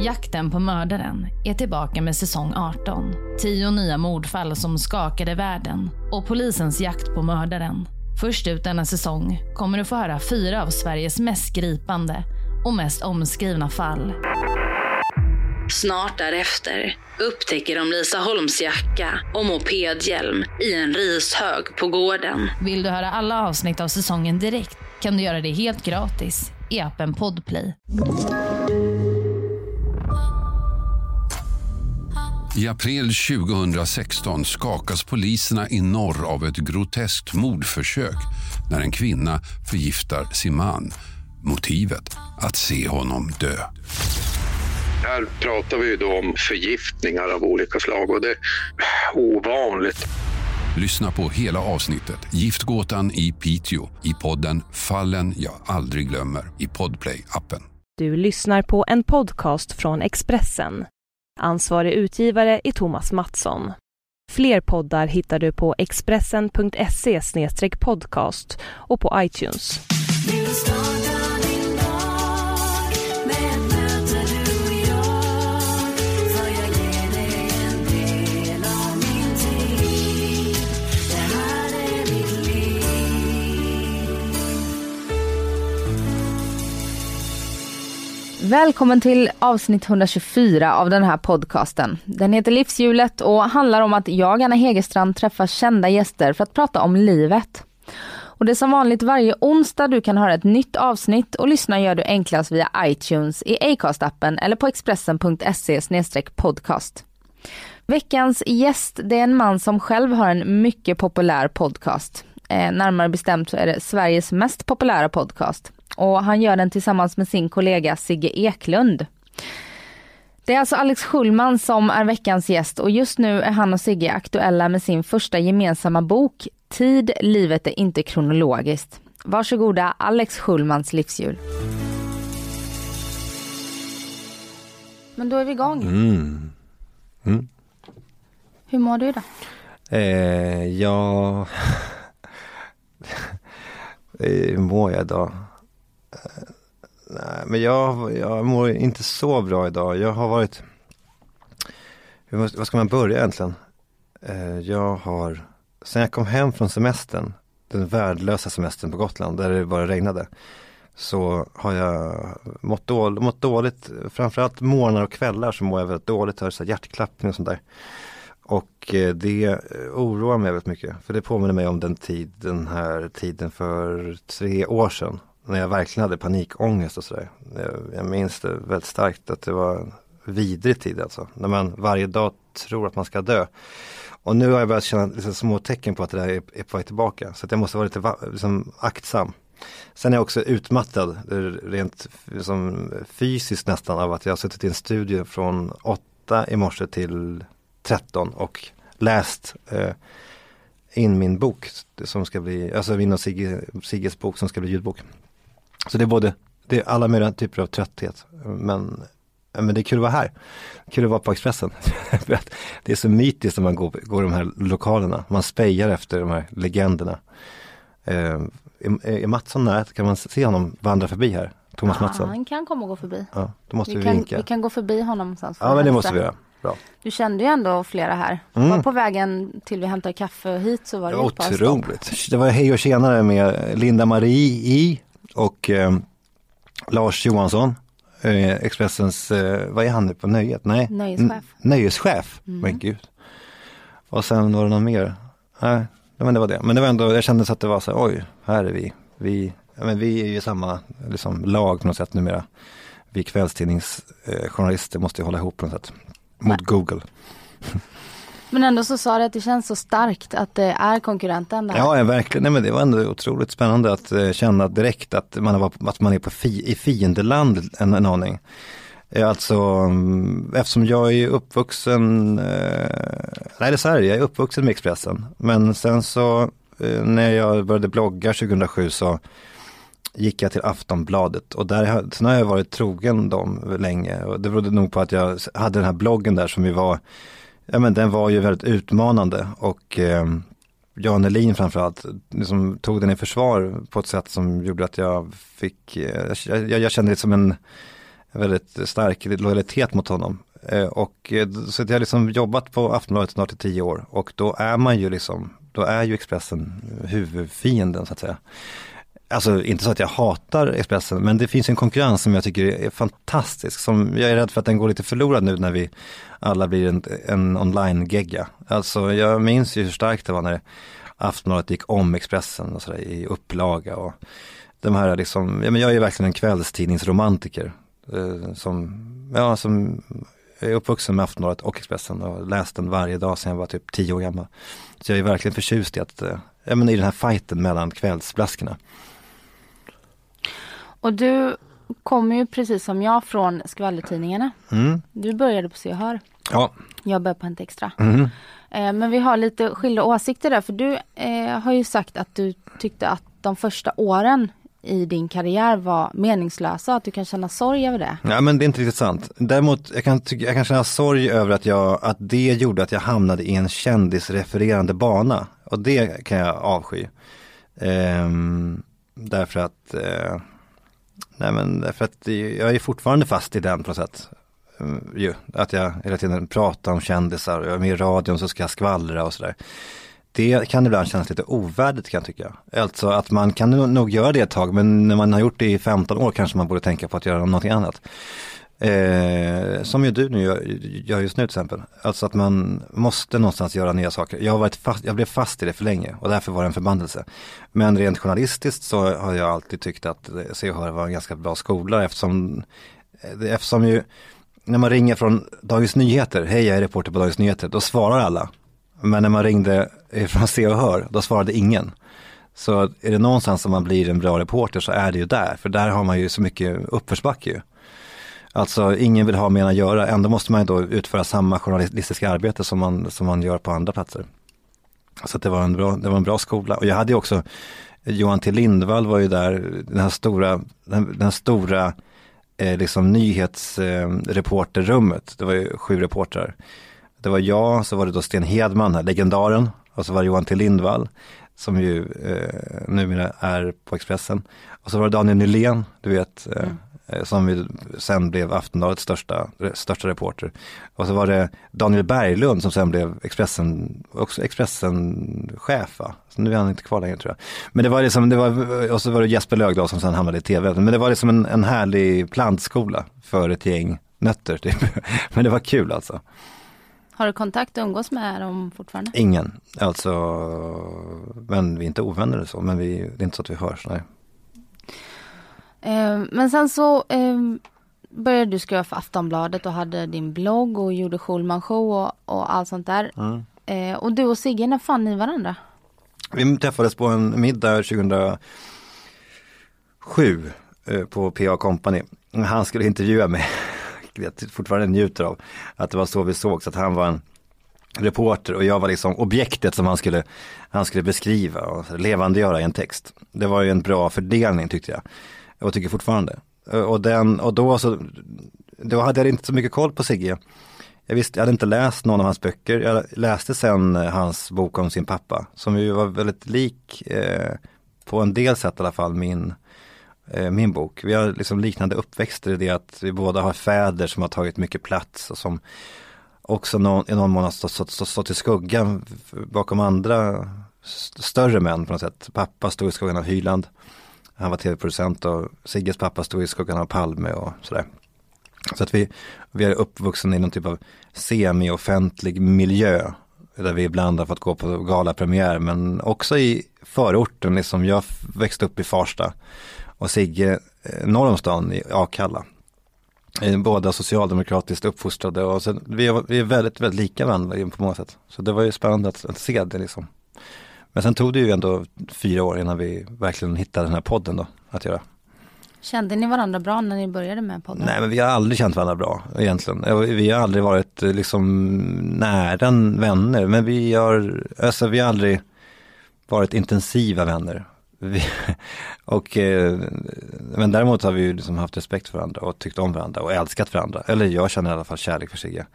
Jakten på mördaren är tillbaka med säsong 18. Tio nya mordfall som skakade världen och polisens jakt på mördaren. Först ut denna säsong kommer du få höra fyra av Sveriges mest gripande och mest omskrivna fall. Snart därefter upptäcker de Lisa Holms jacka och mopedhjälm i en rishög på gården. Vill du höra alla avsnitt av säsongen direkt kan du göra det helt gratis i appen Podplay. I april 2016 skakas poliserna i norr av ett groteskt mordförsök när en kvinna förgiftar sin man. Motivet? Att se honom dö. Här pratar vi då om förgiftningar av olika slag och det är ovanligt. Lyssna på hela avsnittet Giftgåtan i Piteå i podden Fallen jag aldrig glömmer i Podplay-appen. Du lyssnar på en podcast från Expressen. Ansvarig utgivare är Thomas Mattsson. Fler poddar hittar du på expressen.se podcast och på iTunes. Välkommen till avsnitt 124 av den här podcasten. Den heter Livshjulet och handlar om att jag, Anna Hegerstrand, träffar kända gäster för att prata om livet. Och det är som vanligt varje onsdag du kan höra ett nytt avsnitt och lyssna gör du enklast via iTunes, i Acast-appen eller på expressen.se podcast. Veckans gäst det är en man som själv har en mycket populär podcast. Eh, närmare bestämt så är det Sveriges mest populära podcast och han gör den tillsammans med sin kollega Sigge Eklund. Det är alltså Alex Schulman som är veckans gäst och just nu är han och Sigge aktuella med sin första gemensamma bok Tid, livet är inte kronologiskt. Varsågoda Alex Schulmans livshjul. Men då är vi igång. Mm. Mm. Hur mår du idag? Eh, ja, hur mår jag idag? Nej, men jag, jag mår inte så bra idag. Jag har varit, hur, vad ska man börja egentligen? Eh, jag har, sen jag kom hem från semestern, den värdelösa semestern på Gotland där det bara regnade, så har jag mått, dåligt, mått dåligt, framförallt morgnar och kvällar så mår jag väldigt dåligt, har så hjärtklappning och sånt där. Och eh, det oroar mig väldigt mycket, för det påminner mig om den tid, den här tiden för tre år sedan när jag verkligen hade panikångest och sådär. Jag, jag minns det väldigt starkt att det var en vidrig tid alltså. När man varje dag tror att man ska dö. Och nu har jag börjat känna liksom små tecken på att det där är, är på väg tillbaka. Så att jag måste vara lite liksom, aktsam. Sen är jag också utmattad, rent liksom, fysiskt nästan, av att jag har suttit i en studio från 8 i morse till 13 och läst eh, in min bok som ska bli, alltså min och Sigge, Sigges bok som ska bli ljudbok. Så det är både, det är alla möjliga typer av trötthet. Men, men det är kul att vara här. Kul att vara på Expressen. det är så mytiskt när man går, går de här lokalerna. Man spejar efter de här legenderna. Eh, är, är Mattsson nära? Kan man se honom vandra förbi här? Thomas ja, Mattsson? han kan komma och gå förbi. Ja, då måste vi, vi kan. Vi kan gå förbi honom någonstans. Ja, men det måste vi göra. Bra. Du kände ju ändå flera här. Mm. Var på vägen till vi hämtade kaffe och hit så var det, det var Otroligt. Det var hej och tjenare med Linda Marie i och eh, Lars Johansson, eh, Expressens, eh, vad är han nu på Nöjet? Nej, nöjeschef. nöjeschef, mm. men gud. Och sen var det någon mer? Nej, men det var det. Men det var ändå, jag kände så att det var så här, oj, här är vi. Vi, men vi är ju samma liksom, lag på något sätt numera. Vi kvällstidningsjournalister måste ju hålla ihop på något sätt. Mot Google. Men ändå så sa du att det känns så starkt att det är konkurrenten där. Ja, ja verkligen. Nej, men det var ändå otroligt spännande att eh, känna direkt att man, var, att man är på fi, i fiendeland en, en aning. Eh, alltså mm, eftersom jag är uppvuxen, eh, nej det är så här, jag är uppvuxen med Expressen. Men sen så eh, när jag började blogga 2007 så gick jag till Aftonbladet och där, sen har jag varit trogen dem länge. Och det berodde nog på att jag hade den här bloggen där som vi var ja men den var ju väldigt utmanande och eh, Jan Elin framförallt, liksom tog den i försvar på ett sätt som gjorde att jag fick, eh, jag, jag, kände det som en väldigt stark lojalitet mot honom. Eh, och eh, så jag har liksom jobbat på Aftonbladet snart i tio år och då är man ju liksom, då är ju Expressen huvudfienden så att säga. Alltså inte så att jag hatar Expressen, men det finns en konkurrens som jag tycker är fantastisk. Som jag är rädd för att den går lite förlorad nu när vi alla blir en, en online-gegga. Alltså jag minns ju hur starkt det var när Aftonbladet gick om Expressen och sådär i upplaga. Och de här liksom, ja men jag är verkligen en kvällstidningsromantiker. Eh, som, ja som är uppvuxen med Aftonbladet och Expressen och läst den varje dag sedan jag var typ tio år gammal. Så jag är verkligen förtjust i att, eh, ja men i den här fighten mellan kvällsblaskorna. Och du kommer ju precis som jag från skvallertidningarna. Mm. Du började på Se och Hör. Ja. Jag började på Hänt Extra. Mm. Eh, men vi har lite skilda åsikter där för du eh, har ju sagt att du tyckte att de första åren i din karriär var meningslösa, att du kan känna sorg över det. Ja men det är inte riktigt sant. Däremot jag kan, jag kan känna sorg över att, jag, att det gjorde att jag hamnade i en kändisrefererande bana. Och det kan jag avsky. Ehm, därför att eh, Nej men därför att jag är fortfarande fast i den på något sätt. Ju, att jag hela tiden pratar om kändisar och jag är med i radion så ska jag skvallra och sådär. Det kan ibland kännas lite ovärdigt kan jag tycka. Alltså att man kan nog göra det ett tag men när man har gjort det i 15 år kanske man borde tänka på att göra någonting annat. Eh, som ju du nu gör, gör, just nu till exempel. Alltså att man måste någonstans göra nya saker. Jag, har varit fast, jag blev fast i det för länge och därför var det en förbannelse. Men rent journalistiskt så har jag alltid tyckt att Se och Hör var en ganska bra skola eftersom, eh, eftersom ju när man ringer från Dagens Nyheter, hej jag är reporter på Dagens Nyheter, då svarar alla. Men när man ringde från Se och Hör, då svarade ingen. Så är det någonstans som man blir en bra reporter så är det ju där, för där har man ju så mycket uppförsbacke ju. Alltså ingen vill ha mer att göra, ändå måste man då utföra samma journalistiska arbete som man, som man gör på andra platser. Så det var, en bra, det var en bra skola och jag hade ju också Johan T Lindvall var ju där, den här stora, den, den stora eh, liksom nyhetsreporterrummet. Eh, det var ju sju reportrar. Det var jag, så var det då Sten Hedman, här, legendaren, och så var det Johan T Lindvall som ju eh, numera är på Expressen. Och så var det Daniel Nylén, du vet, eh, mm. Eh, som sen blev Aftonbladets största, största reporter. Och så var det Daniel Berglund som sen blev Expressen, också Expressen-chef. Så nu är han inte kvar längre tror jag. Men det var liksom, det var, och så var det Jesper Lögdahl som sen hamnade i tv. Men det var liksom en, en härlig plantskola för ett gäng nötter. Typ. Men det var kul alltså. Har du kontakt och umgås med dem fortfarande? Ingen, alltså, men vi är inte ovänner eller så, men vi, det är inte så att vi hörs, nej. Eh, men sen så eh, började du skriva för Aftonbladet och hade din blogg och gjorde Schulman show och, och allt sånt där. Mm. Eh, och du och Sigge, när fann ni varandra? Vi träffades på en middag 2007 eh, på PA Company. Han skulle intervjua mig. Jag fortfarande njuter av att det var så vi såg så att han var en reporter och jag var liksom objektet som han skulle, han skulle beskriva och levandegöra i en text. Det var ju en bra fördelning tyckte jag och tycker fortfarande. Eh, och, den, och då, så, då hade jag inte så mycket koll på Sigge. Jag visste, jag hade inte läst någon av hans böcker. Jag läste sen eh, hans bok om sin pappa som ju var väldigt lik, eh, på en del sätt i alla fall, min, eh, min bok. Vi har liksom liknande uppväxter i det att vi båda har fäder som har tagit mycket plats och som också någon, i någon mån har stått, stått, stått, stått i skuggan bakom andra större män på något sätt. Pappa stod i skuggan av Hyland. Han var tv-producent och Sigges pappa stod i skuggan av Palme och sådär. Så att vi, vi är uppvuxna i någon typ av semi-offentlig miljö. Där vi ibland har fått gå på galapremiär men också i förorten, liksom jag växte upp i Farsta och Sigge eh, norr om stan i Akalla. Eh, båda socialdemokratiskt uppfostrade och sen, vi, är, vi är väldigt, väldigt lika varandra på många sätt. Så det var ju spännande att, att se det liksom. Men sen tog det ju ändå fyra år innan vi verkligen hittade den här podden då att göra. Kände ni varandra bra när ni började med podden? Nej men vi har aldrig känt varandra bra egentligen. Vi har aldrig varit eh, liksom nära vänner men vi har, alltså vi har aldrig varit intensiva vänner. Vi, och, eh, men däremot har vi ju liksom haft respekt för varandra och tyckt om varandra och älskat varandra. Eller jag känner i alla fall kärlek för Sigge.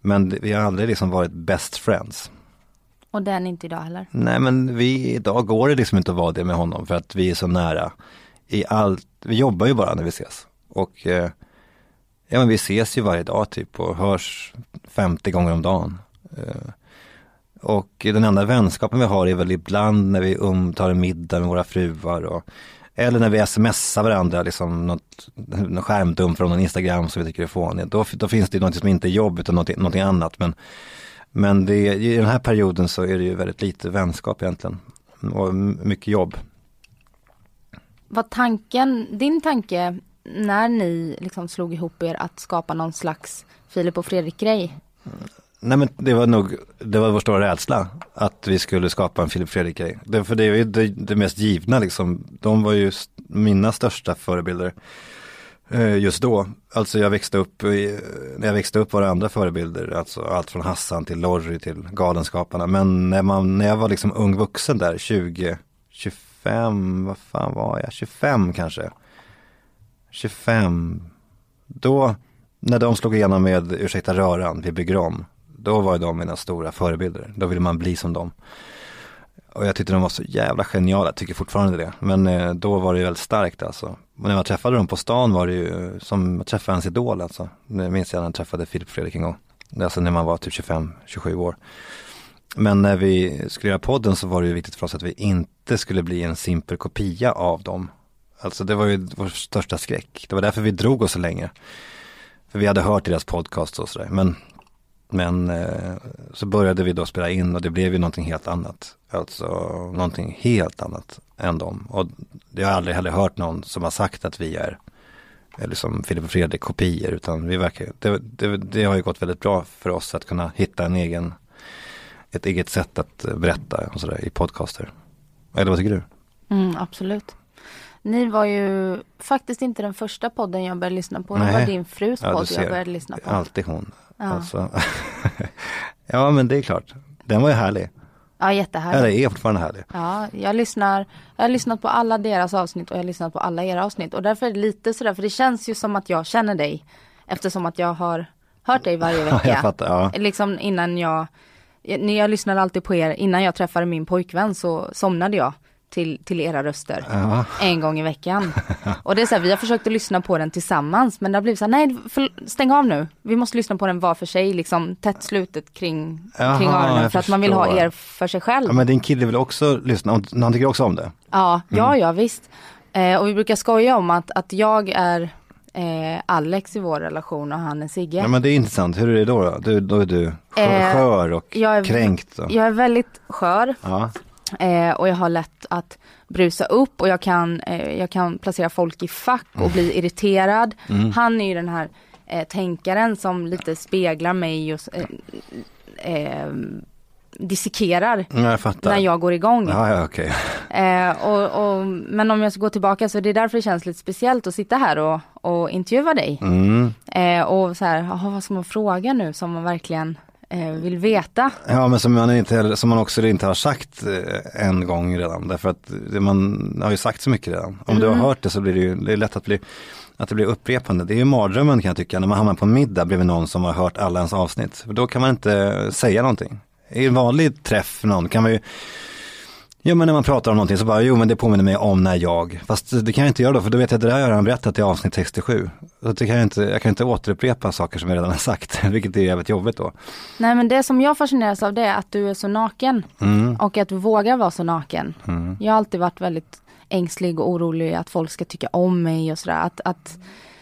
Men vi har aldrig liksom varit best friends. Och det är ni inte idag heller? Nej men vi, idag går det liksom inte att vara det med honom för att vi är så nära i allt. Vi jobbar ju bara när vi ses. Och eh, ja men vi ses ju varje dag typ och hörs 50 gånger om dagen. Eh, och den enda vänskapen vi har är väl ibland när vi um, tar en middag med våra fruar och eller när vi smsar varandra, liksom något, något skärmdump från någon Instagram som vi tycker är fånigt. Då, då finns det något som inte är jobb utan något, någonting annat. Men, men det, i den här perioden så är det ju väldigt lite vänskap egentligen. Och mycket jobb. Var tanken, din tanke när ni liksom slog ihop er att skapa någon slags Filip och Fredrik-grej? Nej men det var nog, det var vår stora rädsla att vi skulle skapa en Filip Fredrik-grej. Det, för det är ju det, det, mest givna liksom. De var ju mina största förebilder Eh, just då. Alltså jag växte upp, när jag växte upp var det andra förebilder, alltså allt från Hassan till Lorry till Galenskaparna. Men när, man, när jag var liksom ung vuxen där, 20, 25, vad fan var jag, 25 kanske. 25, då, när de slog igenom med Ursäkta röran, vi bygger om då var de mina stora förebilder. Då ville man bli som dem. Och jag tyckte de var så jävla geniala, jag tycker fortfarande det. Men eh, då var det väldigt starkt alltså. Och när man träffade dem på stan var det ju som att träffa ens idol alltså. Det minns jag när jag träffade Filip Fredrik en gång. Alltså när man var typ 25-27 år. Men när vi skulle göra podden så var det ju viktigt för oss att vi inte skulle bli en simpel kopia av dem. Alltså det var ju vår största skräck. Det var därför vi drog oss så länge. För vi hade hört deras podcast och sådär. Men men eh, så började vi då spela in och det blev ju någonting helt annat. Alltså någonting helt annat än dem. Och jag har aldrig heller hört någon som har sagt att vi är eller som Filip och Fredrik kopior utan vi verkar, det, det, det, har ju gått väldigt bra för oss att kunna hitta en egen, ett eget sätt att eh, berätta och sådär i podcaster. Eller vad tycker du? Mm, absolut. Ni var ju faktiskt inte den första podden jag började lyssna på. Det var din frus ja, podd jag började lyssna på. Alltid hon. Ja. Alltså. ja men det är klart. Den var ju härlig. Ja jättehärlig. Ja det är fortfarande härlig. Ja jag lyssnar, jag har lyssnat på alla deras avsnitt och jag har lyssnat på alla era avsnitt och därför är det lite sådär för det känns ju som att jag känner dig. Eftersom att jag har hört dig varje vecka. jag fattar, ja. Liksom innan jag, jag lyssnade alltid på er, innan jag träffade min pojkvän så somnade jag till, till era röster ja. en gång i veckan. Och det är så här, vi har försökt att lyssna på den tillsammans men det har blivit så här, nej för, stäng av nu. Vi måste lyssna på den var för sig, liksom tätt slutet kring, Jaha, kring öronen för att man vill ha er för sig själv. Ja, men din kille vill också lyssna, han tycker också om det? Ja, mm. ja, ja visst. Eh, och vi brukar skoja om att, att jag är eh, Alex i vår relation och han är Sigge. Ja men det är intressant, hur är det då? Då, du, då är du skör, eh, och jag är, kränkt? Då. Jag är väldigt skör. Ja. Eh, och jag har lätt att brusa upp och jag kan, eh, jag kan placera folk i fack och mm. bli irriterad. Mm. Han är ju den här eh, tänkaren som lite speglar mig och eh, eh, dissekerar jag när jag går igång. Ja, ja, okay. eh, och, och, men om jag ska gå tillbaka så det är därför det känns lite speciellt att sitta här och, och intervjua dig. Mm. Och så här, aha, vad ska man fråga nu som man verkligen vill veta. Ja men som man, inte, som man också inte har sagt eh, en gång redan. Därför att man har ju sagt så mycket redan. Om mm. du har mm. hört det så blir det ju det är lätt att, bli, att det blir upprepande. Det är ju mardrömmen kan jag tycka när man hamnar på en middag bredvid någon som har hört alla ens avsnitt. För då kan man inte säga någonting. I en vanlig träff någon kan man ju Ja men när man pratar om någonting så bara, jo men det påminner mig om när jag, fast det kan jag inte göra då för då vet jag att det där har han berättat i avsnitt 67. Så det kan jag, inte, jag kan inte återupprepa saker som jag redan har sagt, vilket är jävligt jobbigt då. Nej men det som jag fascineras av det är att du är så naken mm. och att du vågar vara så naken. Mm. Jag har alltid varit väldigt ängslig och orolig att folk ska tycka om mig och sådär. Att, att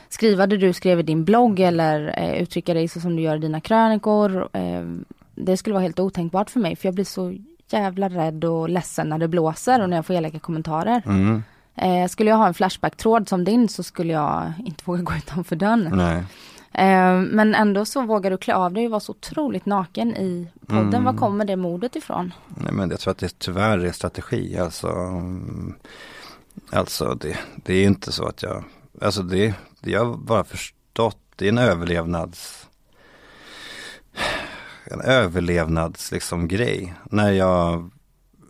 skriva det du skrev i din blogg eller eh, uttrycka dig så som du gör i dina krönikor. Eh, det skulle vara helt otänkbart för mig för jag blir så jävla rädd och ledsen när det blåser och när jag får elaka kommentarer. Mm. Eh, skulle jag ha en Flashback-tråd som din så skulle jag inte våga gå utanför dörren. Eh, men ändå så vågar du klä av dig och vara så otroligt naken i podden. Mm. Var kommer det modet ifrån? Nej men jag tror att det tyvärr är strategi. Alltså, alltså det, det är inte så att jag, alltså det, det jag bara förstått, det är en överlevnads en överlevnadsgrej. liksom, grej. När jag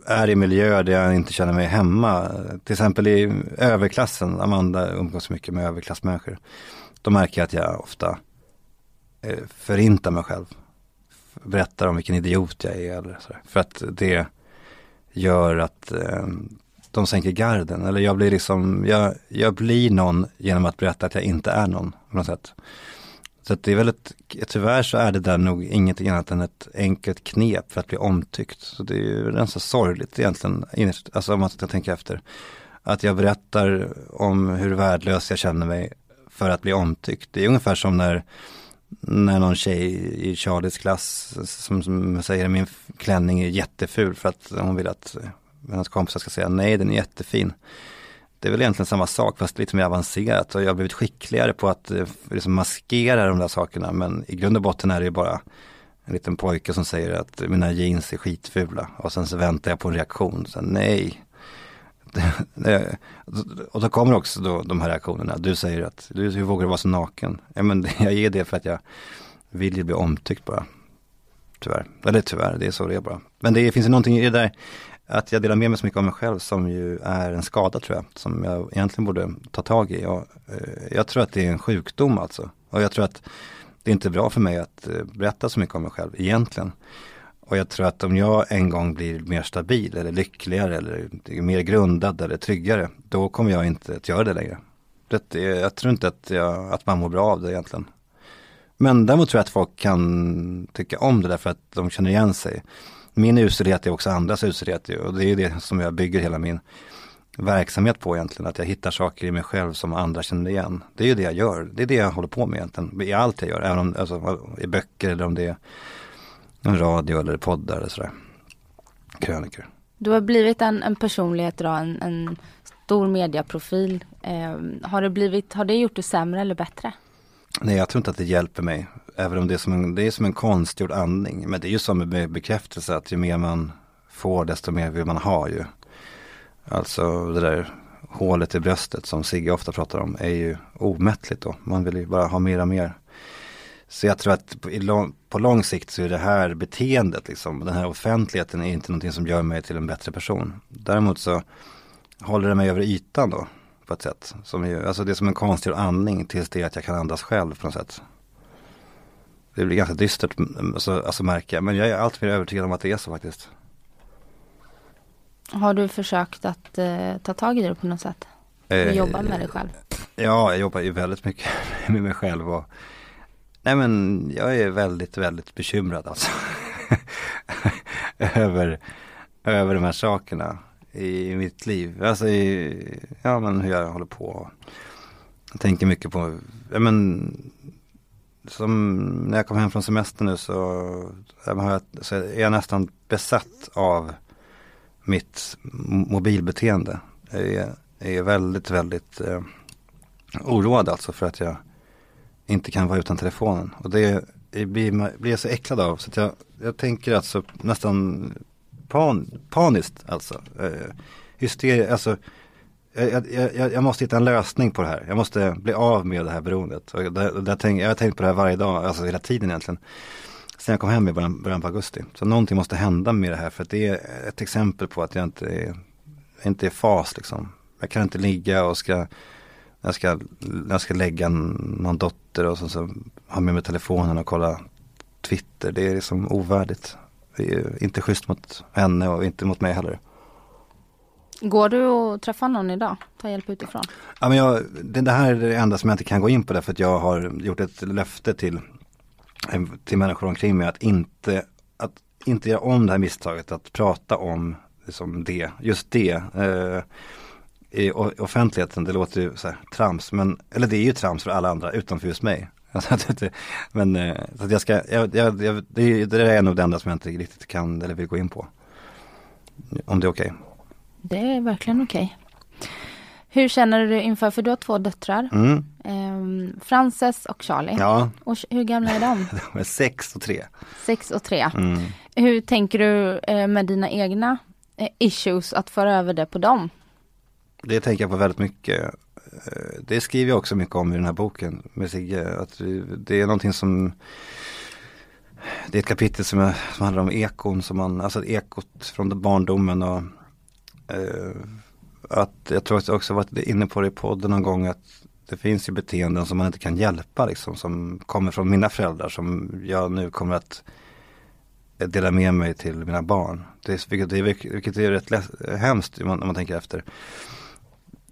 är i miljöer där jag inte känner mig hemma. Till exempel i överklassen, Amanda umgås mycket med överklassmänniskor. Då märker jag att jag ofta eh, förintar mig själv. berättar om vilken idiot jag är eller så. För att det gör att eh, de sänker garden. Eller jag blir liksom, jag, jag blir någon genom att berätta att jag inte är någon på något sätt. Så att det är väldigt, tyvärr så är det där nog ingenting annat än ett enkelt knep för att bli omtyckt. Så det är ju ganska sorgligt egentligen, alltså om man ska tänka efter. Att jag berättar om hur värdelös jag känner mig för att bli omtyckt. Det är ungefär som när, när någon tjej i Charlies klass som, som säger min klänning är jätteful för att hon vill att hennes kompisar ska säga nej den är jättefin. Det är väl egentligen samma sak fast lite mer avancerat och jag har blivit skickligare på att eh, liksom maskera de där sakerna men i grund och botten är det ju bara en liten pojke som säger att mina jeans är skitfula och sen så väntar jag på en reaktion. Så, nej, eh, och då kommer också då de här reaktionerna. Du säger att, du, hur vågar du vara så naken? Ja men jag ger det för att jag vill ju bli omtyckt bara. Tyvärr. Eller tyvärr, det är så det är bara. Men det finns ju någonting i det där att jag delar med mig så mycket av mig själv som ju är en skada tror jag. Som jag egentligen borde ta tag i. Jag, eh, jag tror att det är en sjukdom alltså. Och jag tror att det är inte bra för mig att eh, berätta så mycket om mig själv egentligen. Och jag tror att om jag en gång blir mer stabil eller lyckligare eller mer grundad eller tryggare, då kommer jag inte att göra det längre. Det, eh, jag tror inte att, jag, att man mår bra av det egentligen. Men däremot tror jag att folk kan tycka om det därför att de känner igen sig. Min uselhet är också andras uselhet och det är det som jag bygger hela min verksamhet på egentligen. Att jag hittar saker i mig själv som andra känner igen. Det är ju det jag gör. Det är det jag håller på med egentligen. I allt jag gör. Även om, alltså, i böcker eller om det är en radio eller poddar eller sådär. Krönikor. Du har blivit en, en personlighet idag, en, en stor mediaprofil. Eh, har, det blivit, har det gjort det sämre eller bättre? Nej, jag tror inte att det hjälper mig. Även om det är som en, det är som en konstgjord andning. Men det är ju som en bekräftelse att ju mer man får desto mer vill man ha ju. Alltså det där hålet i bröstet som Sigge ofta pratar om är ju omättligt då. Man vill ju bara ha mer och mer. Så jag tror att på, lång, på lång sikt så är det här beteendet, liksom, den här offentligheten är inte någonting som gör mig till en bättre person. Däremot så håller det mig över ytan då på ett sätt. Som är, alltså det är som en konstgjord andning tills det är att jag kan andas själv på något sätt. Det blir ganska dystert alltså, alltså märka men jag är alltid mer övertygad om att det är så faktiskt. Har du försökt att eh, ta tag i det på något sätt? Eh, jobba med dig själv? Ja, jag jobbar ju väldigt mycket med mig själv och Nej men jag är väldigt, väldigt bekymrad alltså. över, över de här sakerna i mitt liv. Alltså i, ja men hur jag håller på. Jag tänker mycket på, ja men som när jag kom hem från semestern nu så, så är jag nästan besatt av mitt mobilbeteende. Jag är, är väldigt, väldigt eh, oroad alltså för att jag inte kan vara utan telefonen. Och det blir, blir jag så äcklad av så att jag, jag tänker alltså nästan pan, paniskt alltså. Eh, hysteria, alltså jag, jag, jag, måste hitta en lösning på det här. Jag måste bli av med det här beroendet. Och det, där tänk, jag har tänkt på det här varje dag, alltså hela tiden egentligen. Sen jag kom hem i början, början på augusti. Så någonting måste hända med det här för att det är ett exempel på att jag inte är, inte är fas liksom. Jag kan inte ligga och ska jag ska, jag ska lägga någon dotter och så, så ha med mig telefonen och kolla Twitter. Det är liksom ovärdigt. Det är inte schysst mot henne och inte mot mig heller. Går du och träffa någon idag? Ta hjälp utifrån? Ja, men jag, det, här är det enda som jag inte kan gå in på därför att jag har gjort ett löfte till, eh, till människor omkring mig att inte, att inte göra om det här misstaget att prata om liksom det, just det. Eh, i offentligheten, det låter ju så här, trams, men, eller det är ju trams för alla andra utom för just mig. men eh, så att jag ska, jag, jag, det, det är nog det enda som jag inte riktigt kan eller vill gå in på. Om det är okej. Okay. Det är verkligen okej. Okay. Hur känner du inför, för du har två döttrar. Mm. Eh, Frances och Charlie. Ja. Och hur gamla är de? de är sex och tre. Sex och tre. Mm. Hur tänker du eh, med dina egna eh, issues att föra över det på dem? Det tänker jag på väldigt mycket. Eh, det skriver jag också mycket om i den här boken med Sigge. Att det är någonting som Det är ett kapitel som, är, som handlar om ekon, som man, alltså ekot från barndomen och Eh, att jag tror att jag också varit inne på det i podden någon gång att det finns ju beteenden som man inte kan hjälpa liksom som kommer från mina föräldrar som jag nu kommer att dela med mig till mina barn. Det är, vilket, det är, vilket är rätt läs, hemskt om man, om man tänker efter.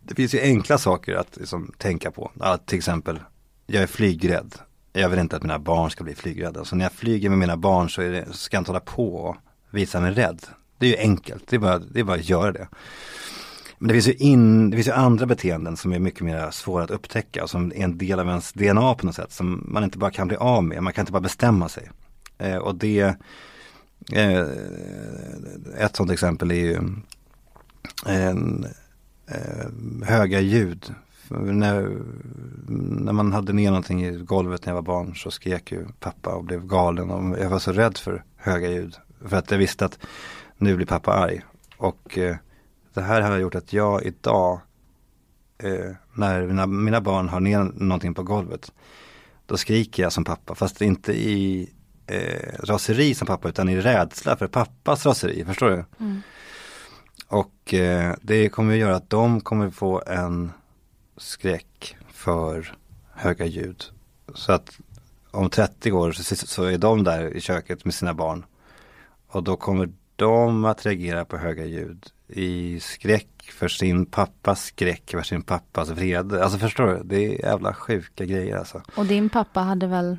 Det finns ju enkla saker att liksom, tänka på. Att, till exempel, jag är flygrädd. Jag vill inte att mina barn ska bli flygrädda. Så när jag flyger med mina barn så, det, så ska jag inte hålla på och visa mig rädd. Det är ju enkelt, det är bara, det är bara att göra det. Men det finns, ju in, det finns ju andra beteenden som är mycket mer svåra att upptäcka och som är en del av ens DNA på något sätt som man inte bara kan bli av med, man kan inte bara bestämma sig. Eh, och det, eh, ett sådant exempel är ju en, eh, höga ljud. När, när man hade ner någonting i golvet när jag var barn så skrek ju pappa och blev galen och jag var så rädd för höga ljud. För att jag visste att nu blir pappa arg. Och eh, det här har gjort att jag idag, eh, när mina, mina barn har ner någonting på golvet, då skriker jag som pappa. Fast inte i eh, raseri som pappa utan i rädsla för pappas raseri, förstår du? Mm. Och eh, det kommer att göra att de kommer få en skräck för höga ljud. Så att om 30 år så, så är de där i köket med sina barn. Och då kommer de att reagera på höga ljud i skräck för sin pappas skräck för sin pappas vrede. Alltså förstår du? Det är jävla sjuka grejer alltså. Och din pappa hade väl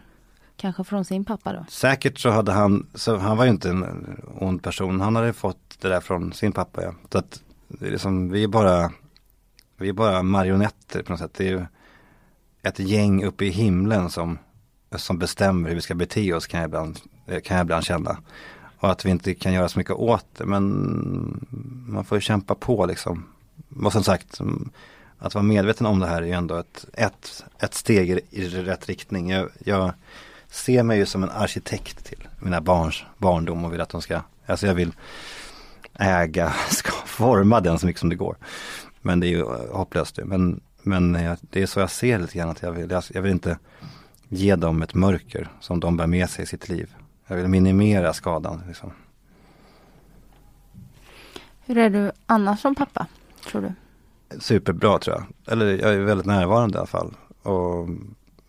kanske från sin pappa då? Säkert så hade han, så han var ju inte en ond person. Han hade fått det där från sin pappa ja. Så att det är liksom, vi är bara, vi är bara marionetter på något sätt. Det är ju ett gäng uppe i himlen som, som bestämmer hur vi ska bete oss kan jag ibland, kan jag ibland känna. Och att vi inte kan göra så mycket åt det. Men man får ju kämpa på liksom. Och som sagt, att vara medveten om det här är ju ändå ett, ett, ett steg i, i rätt riktning. Jag, jag, ser mig ju som en arkitekt till mina barns barndom och vill att de ska, alltså jag vill äga, ska forma den så mycket som det går. Men det är ju hopplöst Men, men det är så jag ser lite grann att jag vill, jag vill inte ge dem ett mörker som de bär med sig i sitt liv. Jag vill minimera skadan. Liksom. Hur är du annars som pappa, tror du? Superbra tror jag. Eller jag är väldigt närvarande i alla fall. Och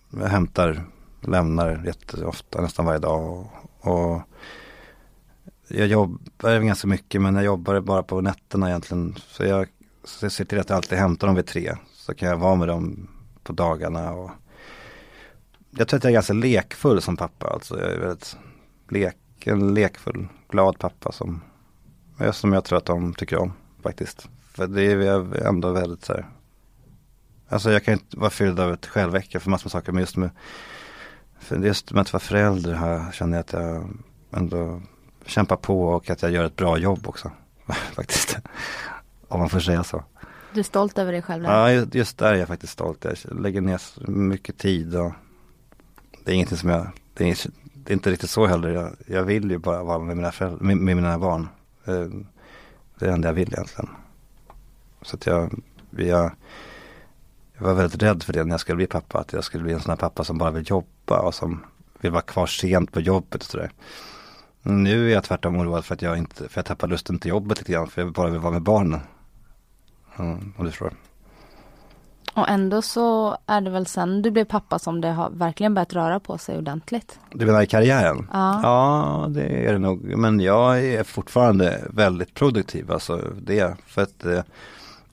jag hämtar, lämnar jätteofta, nästan varje dag. Och, och jag jobbar ganska mycket men jag jobbar bara på nätterna egentligen. Så jag, så jag ser till att jag alltid hämtar dem vid tre. Så kan jag vara med dem på dagarna. Och jag tror att jag är ganska lekfull som pappa. Alltså jag är väldigt lek, en lekfull, glad pappa som, som jag tror att de tycker om faktiskt. För det är ändå väldigt så här, Alltså jag kan inte vara fylld av ett själväcke för massor med saker men just med för just med att vara förälder här känner jag att jag ändå kämpar på och att jag gör ett bra jobb också. faktiskt. Om man får säga så. Du är stolt över dig själv? Ja, just där är jag faktiskt stolt. Jag lägger ner mycket tid och det är ingenting som jag, det är, det är inte riktigt så heller. Jag, jag vill ju bara vara med mina, föräldrar, med, med mina barn. Eh, det är det enda jag vill egentligen. Så att jag, jag, jag var väldigt rädd för det när jag skulle bli pappa. Att jag skulle bli en sån här pappa som bara vill jobba och som vill vara kvar sent på jobbet och sådär. Nu är jag tvärtom oroad för att jag inte, för jag tappar lusten till jobbet lite grann. För jag bara vill vara med barnen. Mm, om du förstår. Och ändå så är det väl sen du blev pappa som det har verkligen börjat röra på sig ordentligt. Du menar i karriären? Ja. Ja, det är det nog. Men jag är fortfarande väldigt produktiv. Alltså det. För att eh,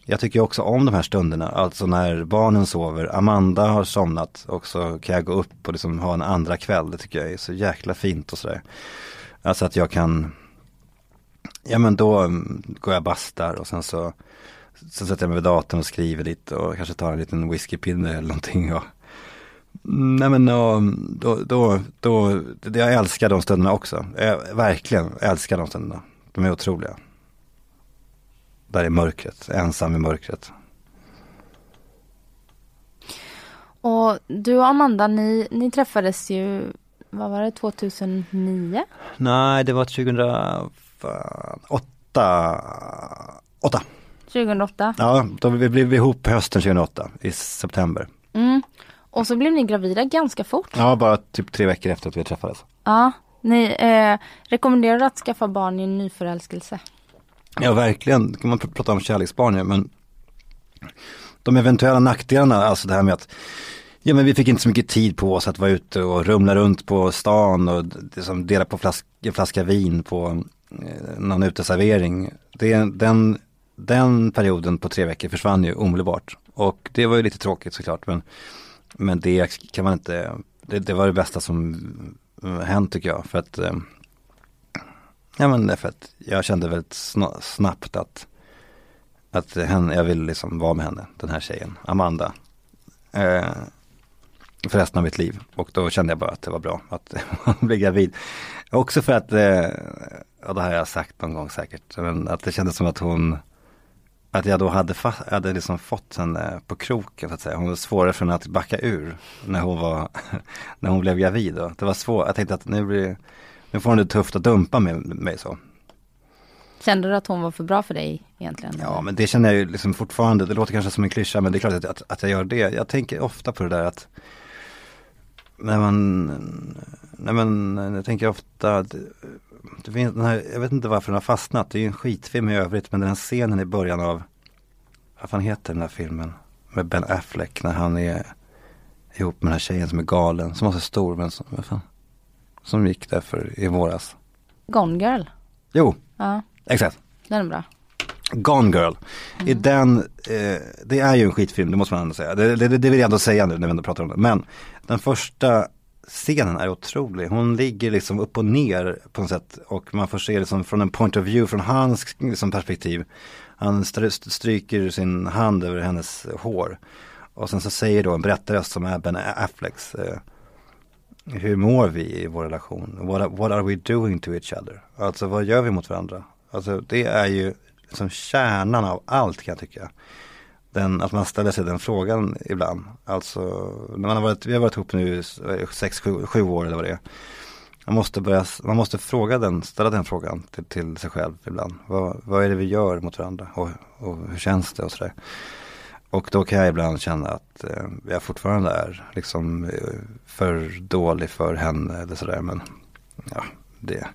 jag tycker också om de här stunderna. Alltså när barnen sover. Amanda har somnat och så kan jag gå upp och liksom ha en andra kväll. Det tycker jag är så jäkla fint och sådär. Alltså att jag kan Ja men då mm, går jag bastar och sen så Sen sätter jag mig vid datorn och skriver lite och kanske tar en liten whiskypinne eller någonting. Och, nej men och, då, då, då, jag älskar de stunderna också. Jag verkligen älskar de stunderna. De är otroliga. Där i mörkret, ensam i mörkret. Och du och Amanda, ni, ni träffades ju, vad var det, 2009? Nej, det var 2008. 8. 2008? Ja, då vi blev ihop hösten 2008 i september. Mm. Och så blev ni gravida ganska fort. Ja, bara typ tre veckor efter att vi träffades. Ja, ni eh, rekommenderar att skaffa barn i en nyförälskelse. Ja, verkligen. kan man pr prata om kärleksbarn men de eventuella nackdelarna, alltså det här med att Ja men vi fick inte så mycket tid på oss att vara ute och rumla runt på stan och liksom dela på flask, flaska vin på eh, någon uteservering. Det, den, den perioden på tre veckor försvann ju omedelbart. Och det var ju lite tråkigt såklart men, men det kan man inte, det, det var det bästa som eh, hänt tycker jag. För att, eh, ja men för att jag kände väldigt snabbt att, att henne, jag vill liksom vara med henne, den här tjejen, Amanda. Eh, för resten av mitt liv. Och då kände jag bara att det var bra att bli gravid. Också för att, eh, ja det har jag sagt någon gång säkert, men att det kändes som att hon att jag då hade, fast, hade liksom fått henne på kroken så att säga. Hon var svårare för henne att backa ur när hon var, när hon blev gravid. Då. Det var svårt, jag tänkte att nu blir nu får hon det tufft att dumpa med mig så. Kände du att hon var för bra för dig egentligen? Ja men det känner jag ju liksom fortfarande, det låter kanske som en klyscha men det är klart att, att, att jag gör det. Jag tänker ofta på det där att när man, nej men jag tänker ofta, det, det finns den här, jag vet inte varför den har fastnat, det är ju en skitfilm i övrigt men den här scenen i början av, vad fan heter den här filmen? Med Ben Affleck när han är ihop med den här tjejen som är galen, som var så stor men som, vad fan, som gick där för i våras. Gone Girl. Jo, ja. exakt. Den är bra. Gone Girl. Mm. I den, eh, det är ju en skitfilm, det måste man ändå säga. Det, det, det vill jag ändå säga nu när vi ändå pratar om det. Men den första scenen är otrolig. Hon ligger liksom upp och ner på något sätt och man får se det liksom från en point of view, från hans liksom, perspektiv. Han stryker sin hand över hennes hår. Och sen så säger då en berättarröst som är Ben Afflecks eh, Hur mår vi i vår relation? What, what are we doing to each other? Alltså vad gör vi mot varandra? Alltså det är ju som kärnan av allt kan jag tycka. Den, att man ställer sig den frågan ibland. Alltså när man har varit, vi har varit ihop nu eh, sex, sju, sju år eller vad det är. Man måste, börja, man måste fråga den, ställa den frågan till, till sig själv ibland. Vad, vad är det vi gör mot varandra och, och hur känns det och sådär. Och då kan jag ibland känna att eh, jag fortfarande är liksom eh, för dålig för henne eller sådär. Men ja, det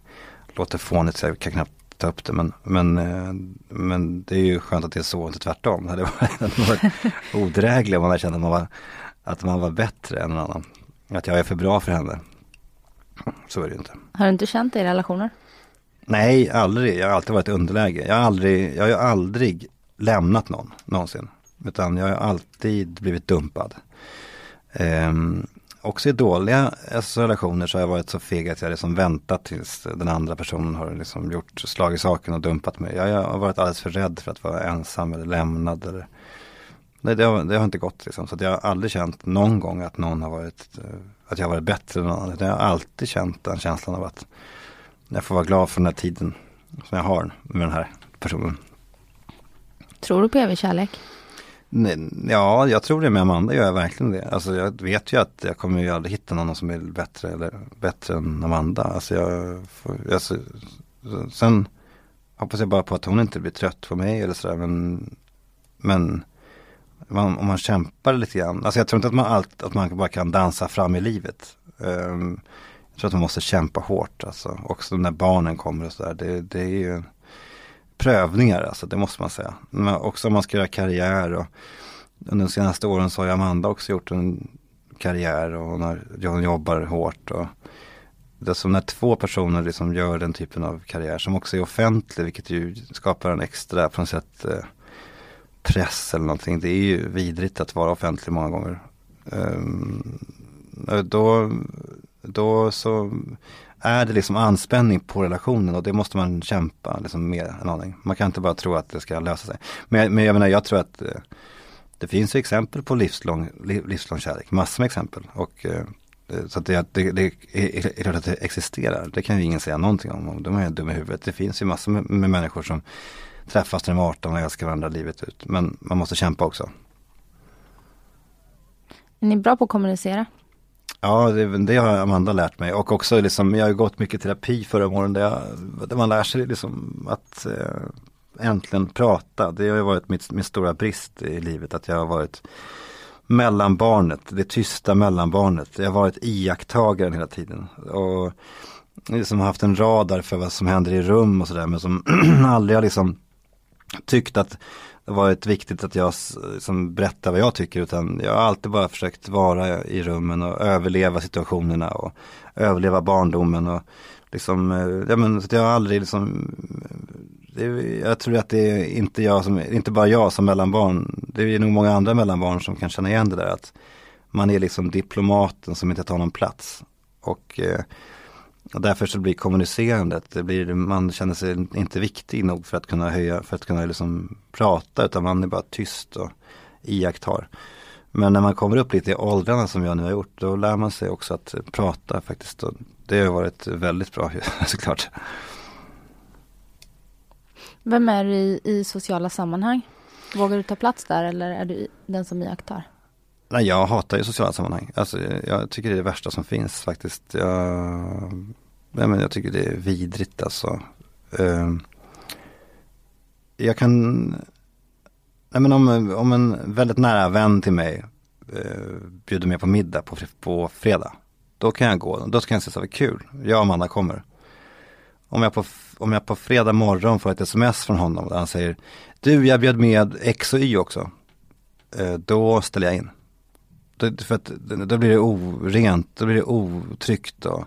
låter fånigt så jag kan knappt ta upp det. Men, men, eh, men det är ju skönt att det är så, inte tvärtom. Det hade varit odrägligt om man kände att man, var, att man var bättre än någon annan. Att jag är för bra för henne. Så är det ju inte. Har du inte känt det i relationer? Nej, aldrig. Jag har alltid varit i underläge. Jag har aldrig, jag har aldrig lämnat någon, någonsin. Utan jag har alltid blivit dumpad. Um, också i dåliga alltså, relationer så har jag varit så feg att jag liksom väntat tills den andra personen har liksom gjort slag i saken och dumpat mig. Jag, har varit alldeles för rädd för att vara ensam eller lämnad. Eller... Nej, det, har, det har inte gått liksom. Så jag har aldrig känt någon gång att någon har varit, eh, att jag har varit bättre än någon annan. Jag har alltid känt den känslan av att jag får vara glad för den här tiden som jag har med den här personen. Tror du på evig kärlek? Ja, jag tror det med Amanda gör jag verkligen det. Alltså jag vet ju att jag kommer ju aldrig hitta någon som är bättre eller bättre än Amanda. Alltså jag, alltså, sen hoppas jag bara på att hon inte blir trött på mig eller sådär. Men, men man, om man kämpar lite grann. Alltså jag tror inte att man, allt, att man bara kan dansa fram i livet. Um, jag tror att man måste kämpa hårt alltså. Också när barnen kommer och sådär. Det, det är ju prövningar, alltså, det måste man säga. Men också om man ska göra karriär och under de senaste åren så har Amanda också gjort en karriär och hon, har, hon jobbar hårt. Och det är som när två personer liksom gör den typen av karriär som också är offentlig, vilket ju skapar en extra på något sätt eh, press eller någonting. Det är ju vidrigt att vara offentlig många gånger. Um, då, då så är det liksom anspänning på relationen och det måste man kämpa liksom med en aning. Man kan inte bara tro att det ska lösa sig. Men, men jag menar, jag tror att eh, det finns exempel på livslång, livslång kärlek, massor med exempel. Och, eh, eh, så att det, det, det är klart att det existerar, det kan ju ingen säga någonting om. De är dumma i huvudet. Det finns ju massor med, med människor som träffas när de är 18 och älskar varandra livet ut. Men man måste kämpa också. Är ni bra på att kommunicera? Ja, det, det, har Amanda lärt mig och också liksom, jag har gått mycket terapi förra åren där, jag, där man lär sig liksom att eh, äntligen prata. Det har ju varit mitt, min stora brist i livet att jag har varit mellanbarnet, det tysta mellanbarnet. Jag har varit iakttagaren hela tiden. Och liksom haft en radar för vad som händer i rum och sådär men som aldrig har liksom tyckt att varit viktigt att jag som berättar vad jag tycker utan jag har alltid bara försökt vara i rummen och överleva situationerna och överleva barndomen och liksom, eh, ja men så jag har aldrig liksom det, jag tror att det är inte jag som, inte bara jag som mellanbarn, det är nog många andra mellanbarn som kan känna igen det där att man är liksom diplomaten som inte tar någon plats. Och, eh, och därför så blir kommunicerandet, det blir, man känner sig inte viktig nog för att kunna höja, för att kunna liksom prata utan man är bara tyst och iakttar. Men när man kommer upp lite i åldrarna som jag nu har gjort, då lär man sig också att prata faktiskt. Och det har varit väldigt bra såklart. Vem är du i, i sociala sammanhang? Vågar du ta plats där eller är du den som iakttar? Nej, jag hatar ju sociala sammanhang. Alltså, jag tycker det är det värsta som finns faktiskt. Jag, nej, men jag tycker det är vidrigt alltså. Uh, jag kan, nej, men om, om en väldigt nära vän till mig uh, bjuder mig på middag på, på fredag. Då kan jag gå, då kan jag säga så här, kul, jag och Amanda kommer. Om jag, på, om jag på fredag morgon får ett sms från honom där han säger Du, jag bjöd med X och Y också. Uh, då ställer jag in. Då, för att, då blir det orent, då blir det otryggt och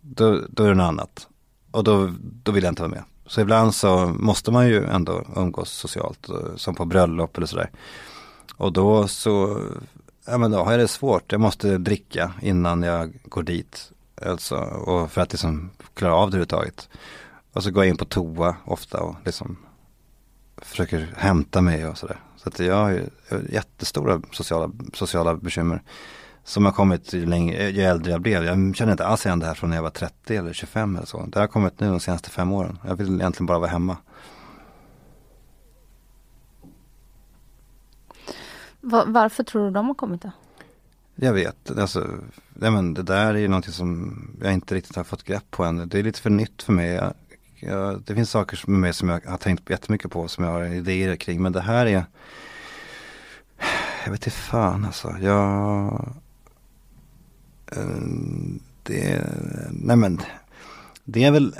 då, då är det något annat. Och då, då vill jag inte vara med. Så ibland så måste man ju ändå umgås socialt, eh, som på bröllop eller sådär. Och då så, ja men då har jag det svårt. Jag måste dricka innan jag går dit. Alltså, och för att liksom klara av det överhuvudtaget. Och så går jag in på toa ofta och liksom försöker hämta mig och sådär. Så att jag har jättestora sociala, sociala bekymmer. Som har kommit längre, ju äldre jag blev. Jag känner inte alls igen det här från när jag var 30 eller 25 eller så. Det har kommit nu de senaste fem åren. Jag vill egentligen bara vara hemma. Varför tror du de har kommit då? Jag vet, alltså, ja, men det där är ju någonting som jag inte riktigt har fått grepp på ännu. Det är lite för nytt för mig. Jag, jag, det finns saker med mig som jag har tänkt jättemycket på, som jag har idéer kring. Men det här är, jag vet inte fan alltså. Jag, eh, det, nej men, det är väl,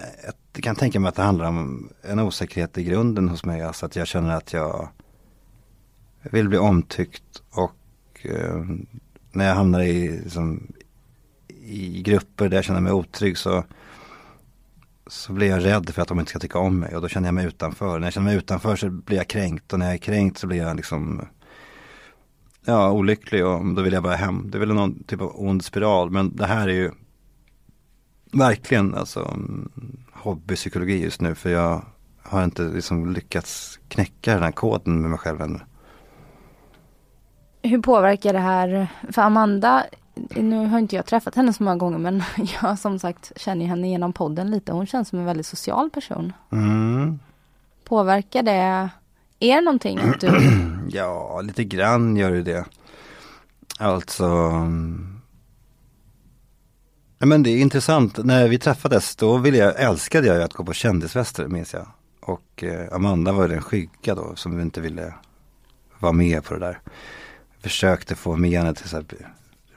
jag kan tänka mig att det handlar om en osäkerhet i grunden hos mig. Alltså att jag känner att jag vill bli omtyckt och eh, när jag hamnar i, liksom, i grupper där jag känner mig otrygg så så blir jag rädd för att de inte ska tycka om mig och då känner jag mig utanför. När jag känner mig utanför så blir jag kränkt och när jag är kränkt så blir jag liksom ja, olycklig och då vill jag bara hem. Det är väl någon typ av ond spiral men det här är ju verkligen alltså hobbypsykologi just nu för jag har inte liksom lyckats knäcka den här koden med mig själv ännu. Hur påverkar det här, för Amanda nu har inte jag träffat henne så många gånger men jag som sagt känner henne genom podden lite. Hon känns som en väldigt social person. Mm. Påverkar det er någonting? Att du... ja, lite grann gör det det. Alltså Ja, men det är intressant, när vi träffades då ville jag, älskade jag att gå på kändisfester minns jag. Och eh, Amanda var den skygga då som inte ville vara med på det där. Försökte få med henne till så här,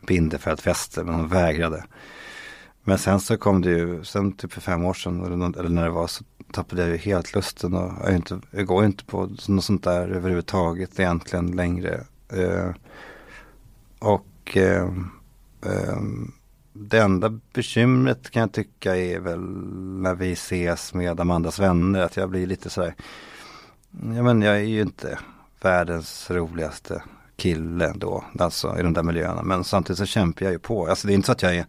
Bindefält-fester men hon vägrade. Men sen så kom det ju, sen typ för fem år sedan eller, eller när det var så tappade jag ju helt lusten och jag, inte, jag går inte på något sånt där överhuvudtaget egentligen längre. Eh, och eh, eh, det enda bekymret kan jag tycka är väl när vi ses med Amandas vänner att jag blir lite sådär, ja men jag är ju inte världens roligaste kille då, alltså i de där miljöerna. Men samtidigt så kämpar jag ju på. Alltså det är inte så att jag är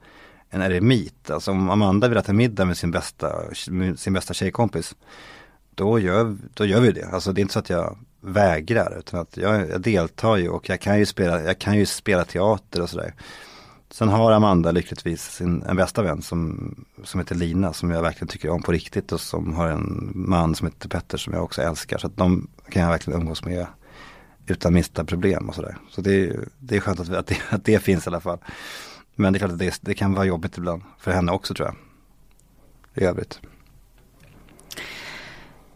en eremit. Alltså om Amanda vill äta middag med sin bästa, sin bästa tjejkompis. Då gör, då gör vi det. Alltså det är inte så att jag vägrar. Utan att jag, jag deltar ju och jag kan ju spela, jag kan ju spela teater och sådär. Sen har Amanda lyckligtvis sin, en bästa vän som, som heter Lina som jag verkligen tycker om på riktigt och som har en man som heter Petter som jag också älskar. Så att de kan jag verkligen umgås med utan minsta problem och sådär. Så det är, det är skönt att, att, det, att det finns i alla fall. Men det är klart att det, det kan vara jobbigt ibland för henne också tror jag. I övrigt.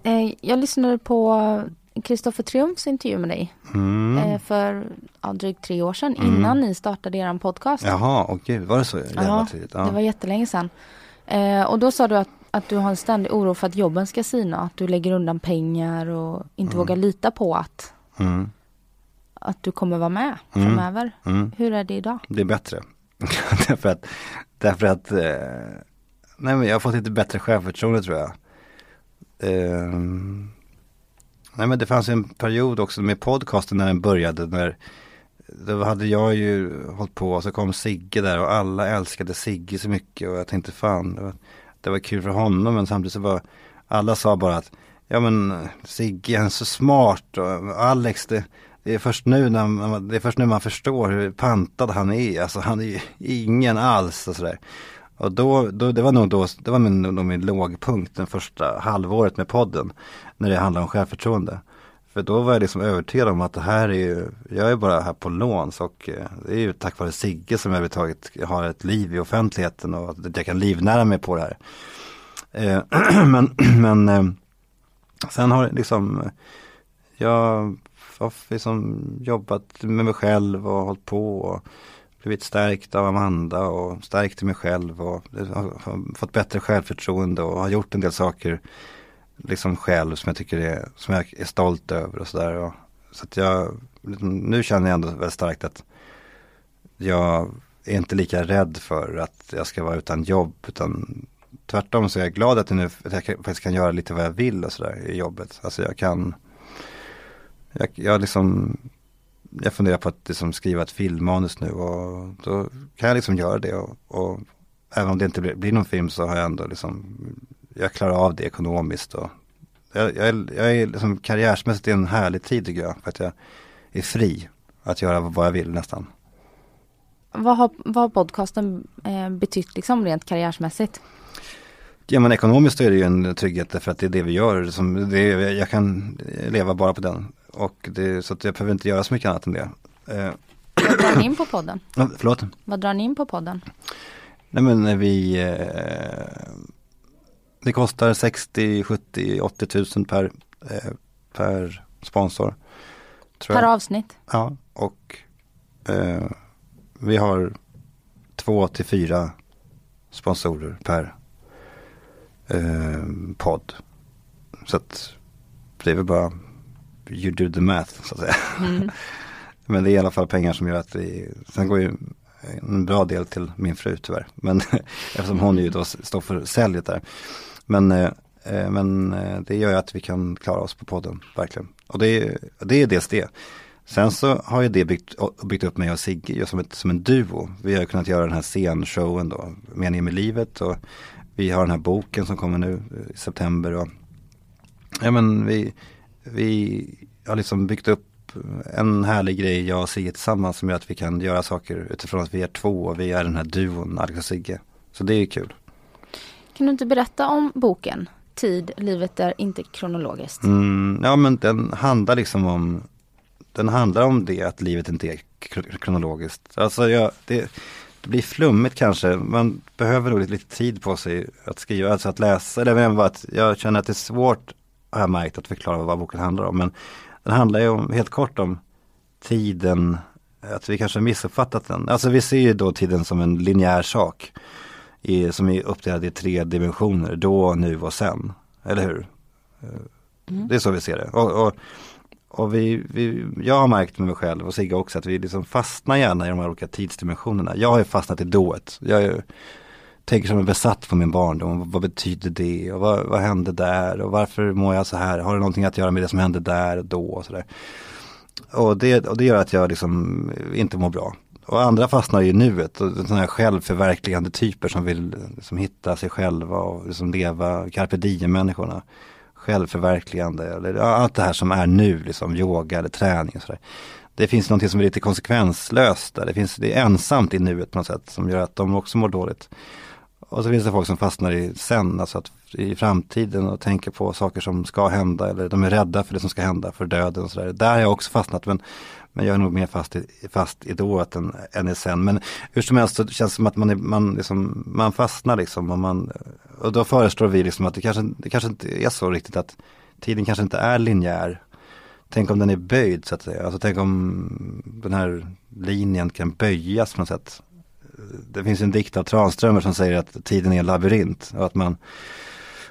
Eh, jag lyssnade på Kristoffer Triumfs intervju med dig mm. Eh, för ja, drygt tre år sedan mm. innan ni startade er podcast. Jaha, och gud, var det så jävla tidigt? Ja, det var jättelänge sedan. Eh, och då sa du att att du har en ständig oro för att jobben ska sina, att du lägger undan pengar och inte Mm. vågar lita på att, Mm. Att du kommer vara med Mm. framöver. Mm. Hur är det idag? Det är bättre. därför att, därför att eh, nej men jag har fått lite bättre självförtroende tror jag. Ehm, nej men det fanns en period också med podcasten när den började. När, då hade jag ju hållit på och så kom Sigge där och alla älskade Sigge så mycket och jag tänkte fan det var, det var kul för honom men samtidigt så var alla sa bara att ja men Sigge han är så smart och Alex det, det är först nu när man, det är först nu man förstår hur pantad han är. Alltså han är ju ingen alls och sådär. Och då, då, det var nog då, det var min, nog min lågpunkt den första halvåret med podden. När det handlar om självförtroende. För då var jag liksom övertygad om att det här är ju, jag är bara här på låns och eh, det är ju tack vare Sigge som jag överhuvudtaget har ett liv i offentligheten och att jag kan livnära mig på det här. Eh, men men eh, sen har det liksom, jag liksom jobbat med mig själv och hållit på och blivit stärkt av Amanda och stärkt i mig själv och har fått bättre självförtroende och har gjort en del saker liksom själv som jag tycker är, som jag är stolt över och sådär. Så att jag, liksom, nu känner jag ändå väldigt starkt att jag är inte lika rädd för att jag ska vara utan jobb utan tvärtom så är jag glad att, jag nu, att jag faktiskt kan göra lite vad jag vill och sådär i jobbet. Alltså jag kan, jag, jag liksom jag funderar på att liksom skriva ett filmmanus nu och då kan jag liksom göra det och, och även om det inte blir, blir någon film så har jag ändå liksom, jag klarar av det ekonomiskt och jag, jag, är- jag är liksom karriärsmässigt i en härlig tid tycker jag, för att jag är fri att göra vad jag vill nästan. Vad har, vad har podcasten eh, betytt liksom rent karriärsmässigt? Ja men ekonomiskt är det ju en trygghet därför att det är det vi gör, som, det är, jag kan leva bara på den. Och det, så att jag behöver inte göra så mycket annat än det. Eh, Vad drar ni in på podden? förlåt? Vad drar ni in på podden? Nej men vi eh, Det kostar 60, 70, 80 tusen per, eh, per sponsor. Per jag. avsnitt? Ja, och eh, vi har två till fyra sponsorer per eh, podd. Så att det är väl bara you do the math så att säga. Men det är i alla fall pengar som gör att vi, sen går ju en bra del till min fru tyvärr. Men eftersom hon ju då står för säljet där. Men, eh, eh, men eh, det gör ju att vi kan klara oss på podden, verkligen. Och det, är- det är dels det. Sen så har ju det byggt, byggt upp mig och Sigge som, ett, som en duo. Vi har kunnat göra den här scenshowen då, Meningen med livet. Och vi har den här boken som kommer nu i september. Och, ja men vi, vi har liksom byggt upp en härlig grej, jag och Sigge tillsammans, som gör att vi kan göra saker utifrån att vi är två och vi är den här duon, Alex och Sigge. Så det är kul. Kan du inte berätta om boken? Tid, livet är inte kronologiskt. Mm, ja men den handlar liksom om Den handlar om det att livet inte är kro- kronologiskt. Alltså jag, det, det blir flummigt kanske. Man behöver nog lite, tid på sig att skriva, alltså att läsa. Eller menar bara att jag känner att det är svårt, har jag märkt, att förklara vad boken handlar om. Men den handlar ju om, helt kort om tiden, att vi kanske har missuppfattat den. Alltså vi ser ju då tiden som en linjär sak. I, som är uppdelad i tre dimensioner, då, nu och sen. Eller hur? Det är så vi ser det. Och, och, och vi, vi, jag har märkt med mig själv och Sigge också att vi liksom fastnar gärna i de här olika tidsdimensionerna. Jag har ju fastnat i dået. Jag är, ju- tänker som en besatt på min barndom. Vad, betyder det och vad, vad hände där och varför mår jag så här? Har det någonting att göra med det som hände där och då och sådär. Och det, och det gör att jag liksom inte mår bra. Och andra fastnar i nuet och sådana här självförverkligande typer som vill liksom hitta sig själva och liksom leva carpe diem-människorna. Självförverkligande eller ja, allt det här som är nu, liksom yoga eller träning och sådär. Det finns någonting som är lite konsekvenslöst där. Det, finns, det är ensamt i nuet på något sätt som gör att de också mår dåligt. Och så finns det folk som fastnar i sen, alltså att i framtiden och tänker på saker som ska hända eller de är rädda för det som ska hända, för döden och sådär. Där har jag också fastnat men, men jag är nog mer fast i, fast i dået än, än i sen. Men hur som helst så känns det som att man, är, man, liksom, man fastnar liksom och, man, och då föreslår vi liksom att det kanske, det kanske inte är så riktigt att tiden kanske inte är linjär. Tänk om den är böjd så att säga. Alltså tänk om den här linjen kan böjas på något sätt det finns en dikt av Tranströmer som säger att tiden är en labyrint och att man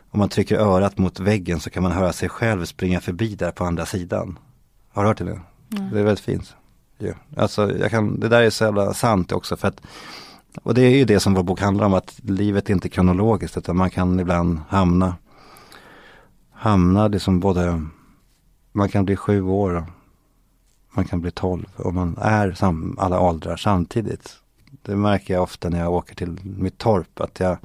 om man trycker örat mot väggen så kan man höra sig själv springa förbi där på andra sidan. Har du hört det? Mm. Det är väldigt fint. Ja. Alltså, jag kan, det där är så jävla sant också för att och det är ju det som vår bok handlar om, att livet är inte kronologiskt utan man kan ibland hamna hamna liksom både man kan bli sju år man kan bli tolv och man är sam, alla åldrar samtidigt. Det märker jag ofta när jag åker till mitt torp att jag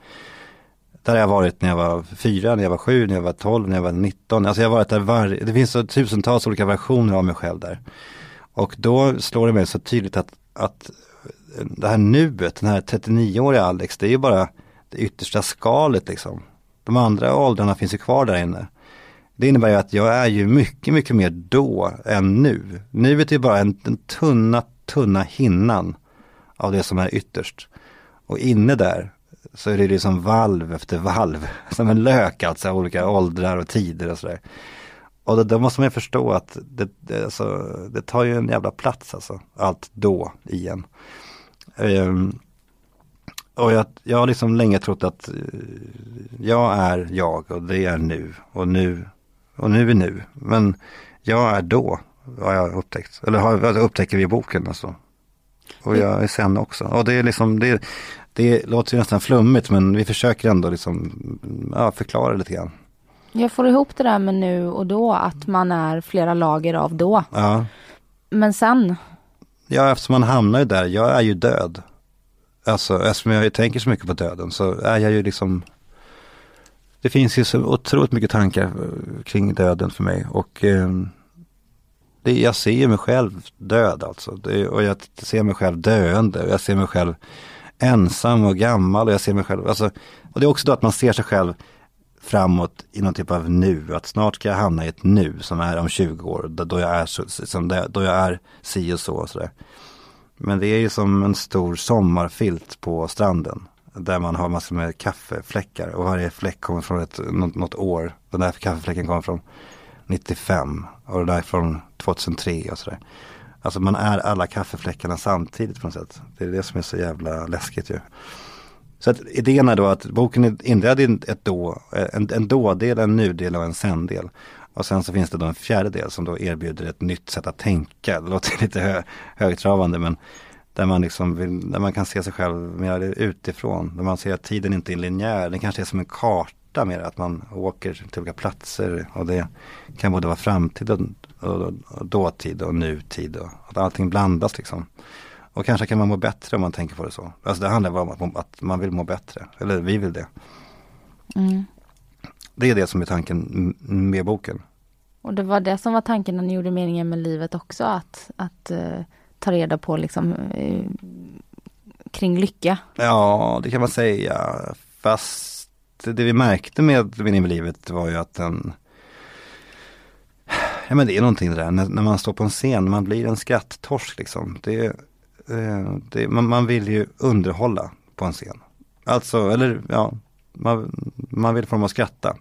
där har jag varit när jag var fyra, när jag var sju, när jag var tolv, när jag var nitton. Alltså jag har varit där varje, det finns så tusentals olika versioner av mig själv där. Och då slår det mig så tydligt att, att det här nuet, den här 39-åriga Alex, det är ju bara det yttersta skalet liksom. De andra åldrarna finns ju kvar där inne. Det innebär ju att jag är ju mycket, mycket mer då än nu. Nuet är ju bara en, den tunna, tunna hinnan av det som är ytterst. Och inne där så är det liksom valv efter valv, som en lök alltså, olika åldrar och tider och sådär. Och då, då, måste man ju förstå att det, det, alltså, det tar ju en jävla plats alltså, allt då igen. Um, och jag, jag har liksom länge trott att eh, jag är jag och det är nu och nu och nu är nu. Men jag är då, har jag upptäckt. Eller har, upptäcker vi i boken alltså. Och jag är sen också. Och det är liksom, det, det låter ju nästan flummigt men vi försöker ändå liksom, ja, förklara lite grann. Jag får ihop det där med nu och då, att man är flera lager av då. Ja. Men sen? Ja, eftersom man hamnar ju där, jag är ju död. Alltså eftersom jag tänker så mycket på döden så är jag ju liksom Det finns ju så otroligt mycket tankar eh, kring döden för mig och eh, det, jag ser mig själv död alltså. Det, och jag ser mig själv döende. Och Jag ser mig själv ensam och gammal och jag ser mig själv, alltså, och det är också då att man ser sig själv framåt i någon typ av nu, att snart ska jag hamna i ett nu som är om 20 år, då jag är, så, som det, då jag är si och så och sådär. Men det är ju som en stor sommarfilt på stranden. Där man har massor med kaffefläckar och varje fläck kommer från ett, något, något år. Den där kaffefläcken kommer från 95 och det där från 2003 och sådär. Alltså man är alla kaffefläckarna samtidigt på något sätt. Det är det som är så jävla läskigt ju. Så att idén är då att boken är indelad i ett då, en, en då-del, en nu-del och en sen-del. Och sen så finns det då en fjärde del som då erbjuder ett nytt sätt att tänka. Det låter lite hö, högtravande men där man liksom vill, där man kan se sig själv mer utifrån. Där man ser att tiden inte är linjär. Den kanske är som en karta mer, att man åker till olika platser och det kan både vara framtid och, och, och dåtid och nutid och att allting blandas liksom. Och kanske kan man må bättre om man tänker på det så. Alltså det handlar bara om att, att man vill må bättre. Eller vi vill det. Mm. Det är det som är tanken med boken. Och det var det som var tanken när ni gjorde meningen med livet också. Att, att uh, ta reda på liksom uh, kring lycka. Ja, det kan man säga. Fast det vi märkte med meningen med livet var ju att den Ja men det är någonting det där när, när man står på en scen, man blir en skratttorsk liksom. Det, Eh, det, man, man, vill ju underhålla på en scen. Alltså, eller ja, man, man vill få dem att skratta.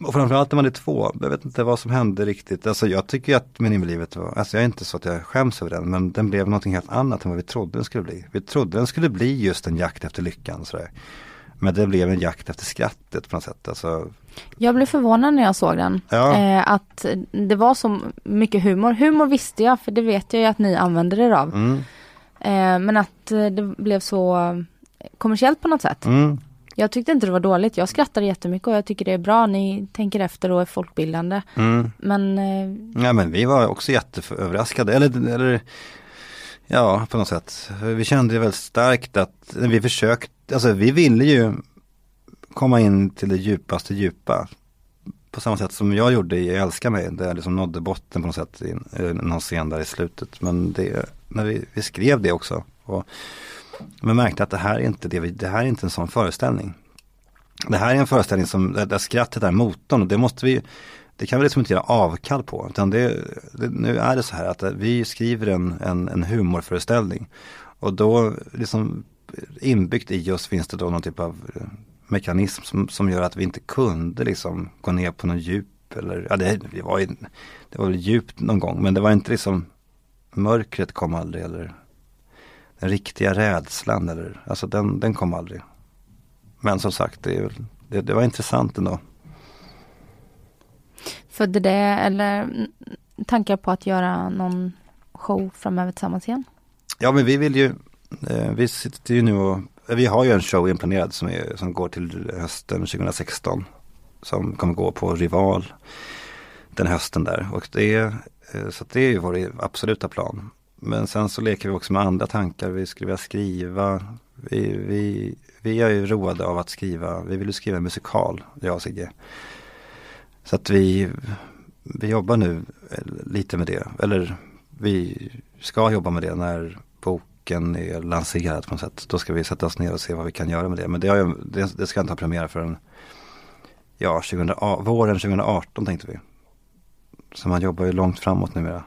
Och framförallt när man är två, jag vet inte vad som hände riktigt. Alltså jag tycker att min livet var, alltså jag är inte så att jag skäms över den, men den blev någonting helt annat än vad vi trodde den skulle bli. Vi trodde den skulle bli just en jakt efter lyckan. Sådär. Men det blev en jakt efter skrattet på något sätt. Alltså, jag blev förvånad när jag såg den. Ja. Eh, att det var så mycket humor. Humor visste jag, för det vet jag ju att ni använder er av. Mm. Eh, men att eh, det blev så kommersiellt på något sätt. Mm. Jag tyckte inte det var dåligt. Jag skrattar jättemycket och jag tycker det är bra. Ni tänker efter och är folkbildande. Mm. Men... Eh... Ja men vi var också jätteöverraskade. Eller, eller ja, på något sätt. Vi kände väldigt starkt att vi försökte, alltså vi ville ju komma in till det djupaste djupa. På samma sätt som jag gjorde i Jag älskar mig, där jag liksom nådde botten på något sätt i eh, någon scen där i slutet. Men det, när vi, vi skrev det också. Och, men märkte att det här är inte det, det här är inte en sån föreställning. Det här är en föreställning som, där skrattet är motorn och det måste vi det kan vi liksom inte göra avkall på. Utan det, det, nu är det så här att vi skriver en, en, en humorföreställning. Och då liksom inbyggt i oss finns det då någon typ av mekanism som, som gör att vi inte kunde liksom gå ner på någon djup eller, ja det, det var ju, det var väl djupt någon gång men det var inte liksom mörkret kom aldrig eller den riktiga rädslan eller, alltså den, den kom aldrig. Men som sagt, det det, det var intressant ändå. Födde det eller tankar på att göra någon show framöver tillsammans igen? Ja men vi vill ju, eh, Eh, vi sitter ju nu och, eh, vi har ju en show inplanerad som, är, som går till hösten 2016. Som kommer gå på Rival den hösten där. Och det är, så det är ju vår absoluta plan. Men sen så leker vi också med andra tankar. Vi skulle vilja skriva. Vi, vi, vi är ju roade av att skriva. Vi vill ju skriva en musikal, jag och Sigge. Så att vi, vi jobbar nu lite med det. Eller vi ska jobba med det när boken är lanserad på något sätt. Då ska vi sätta oss ner och se vad vi kan göra med det. Men det, jag, det, det ska inte ha premiär förrän ja, 2000, våren 2018 tänkte vi. Så man jobbar ju långt framåt numera.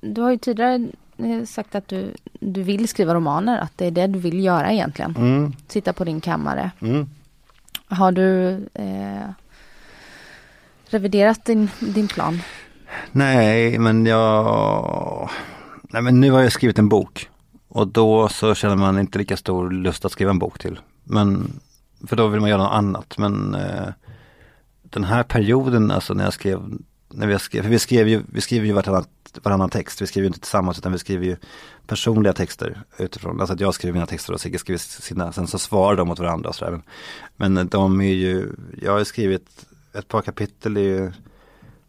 Du har ju tidigare eh, sagt att du, du vill skriva romaner, att det är det du vill göra egentligen. Mm. Sitta på din kammare. Mm. Har du eh, reviderat din, din plan? Nej, men jag... Nej, men nu har jag skrivit en bok. Och då så känner man inte lika stor lust att skriva en bok till. Men, för då vill man göra något annat. Men eh, den här perioden, alltså när jag skrev, när vi skrev, för vi skrev ju, vi skriver ju vartannat, varannan text. Vi skriver ju inte tillsammans utan vi skriver ju personliga texter utifrån. Alltså att jag skriver mina texter och Sigge skriver sina, sen så svarar de mot varandra och sådär. Men, men de är ju, jag har ju skrivit ett par kapitel i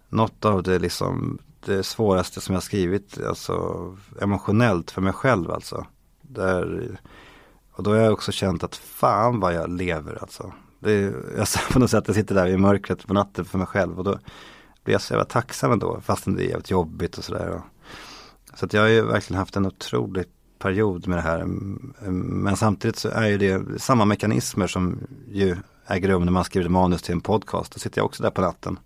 något av det liksom det svåraste som jag skrivit, alltså emotionellt för mig själv alltså. Där, och då har jag också känt att fan vad jag lever alltså. Det, jag på något sätt, jag sitter där i mörkret på natten för mig själv och då blir jag så jävla tacksam ändå fastän det är jävligt jobbigt och sådär. Så att jag har ju verkligen haft en otrolig period med det här. Mm, men samtidigt så är ju det samma mekanismer som ju äger rum när man skriver manus till en podcast. Då sitter jag också där på natten.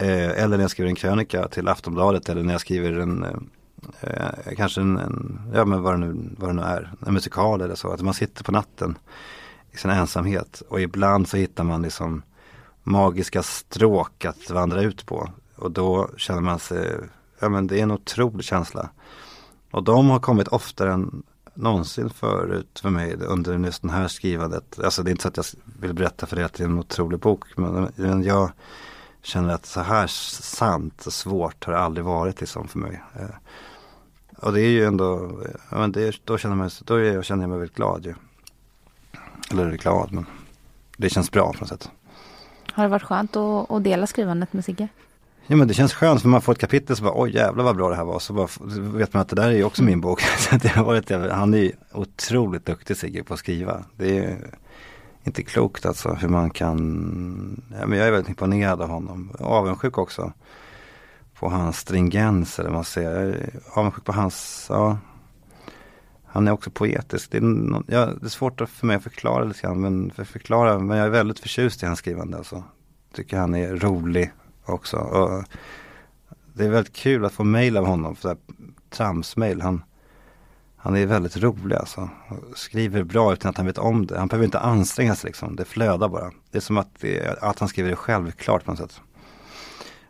Eh, eller när jag skriver en krönika till Aftonbladet eller när jag skriver en eh, eh, kanske en, en, ja men vad det, nu, vad det nu är, en musikal eller så. Att man sitter på natten i sin ensamhet och ibland så hittar man liksom magiska stråk att vandra ut på. Och då känner man sig, ja men det är en otrolig känsla. Och de har kommit oftare än någonsin förut för mig under just det här skrivandet. Alltså det är inte så att jag vill berätta för dig att det är en otrolig bok. Men jag känner att så här sant och svårt har det aldrig varit liksom för mig. Eh, och det är ju ändå, men det, då, känner man, då jag, känner jag mig väldigt glad ju. Eller glad men det känns bra på något sätt. Har det varit skönt att, att dela skrivandet med Sigge? Ja men det känns skönt för man får ett kapitel så bara oj jävlar vad bra det här var. Så bara, vet man att det där är ju också min bok. Det har varit, han är ju otroligt duktig Sigge på att skriva. Det är inte klokt alltså hur man kan, ja, men jag är väldigt imponerad av honom. Avundsjuk också. På hans stringens eller vad man säger. Jag är avundsjuk på hans, ja. Han är också poetisk. Det är, ja, det är svårt för mig att förklara lite grann. Men, för förklara, men jag är väldigt förtjust i hans skrivande alltså. Tycker han är rolig också. Och det är väldigt kul att få mail av honom, för tramsmail. Han, han är väldigt rolig alltså. Skriver bra utan att han vet om det. Han behöver inte anstränga sig liksom. Det flödar bara. Det är som att, att han skriver det självklart på något sätt.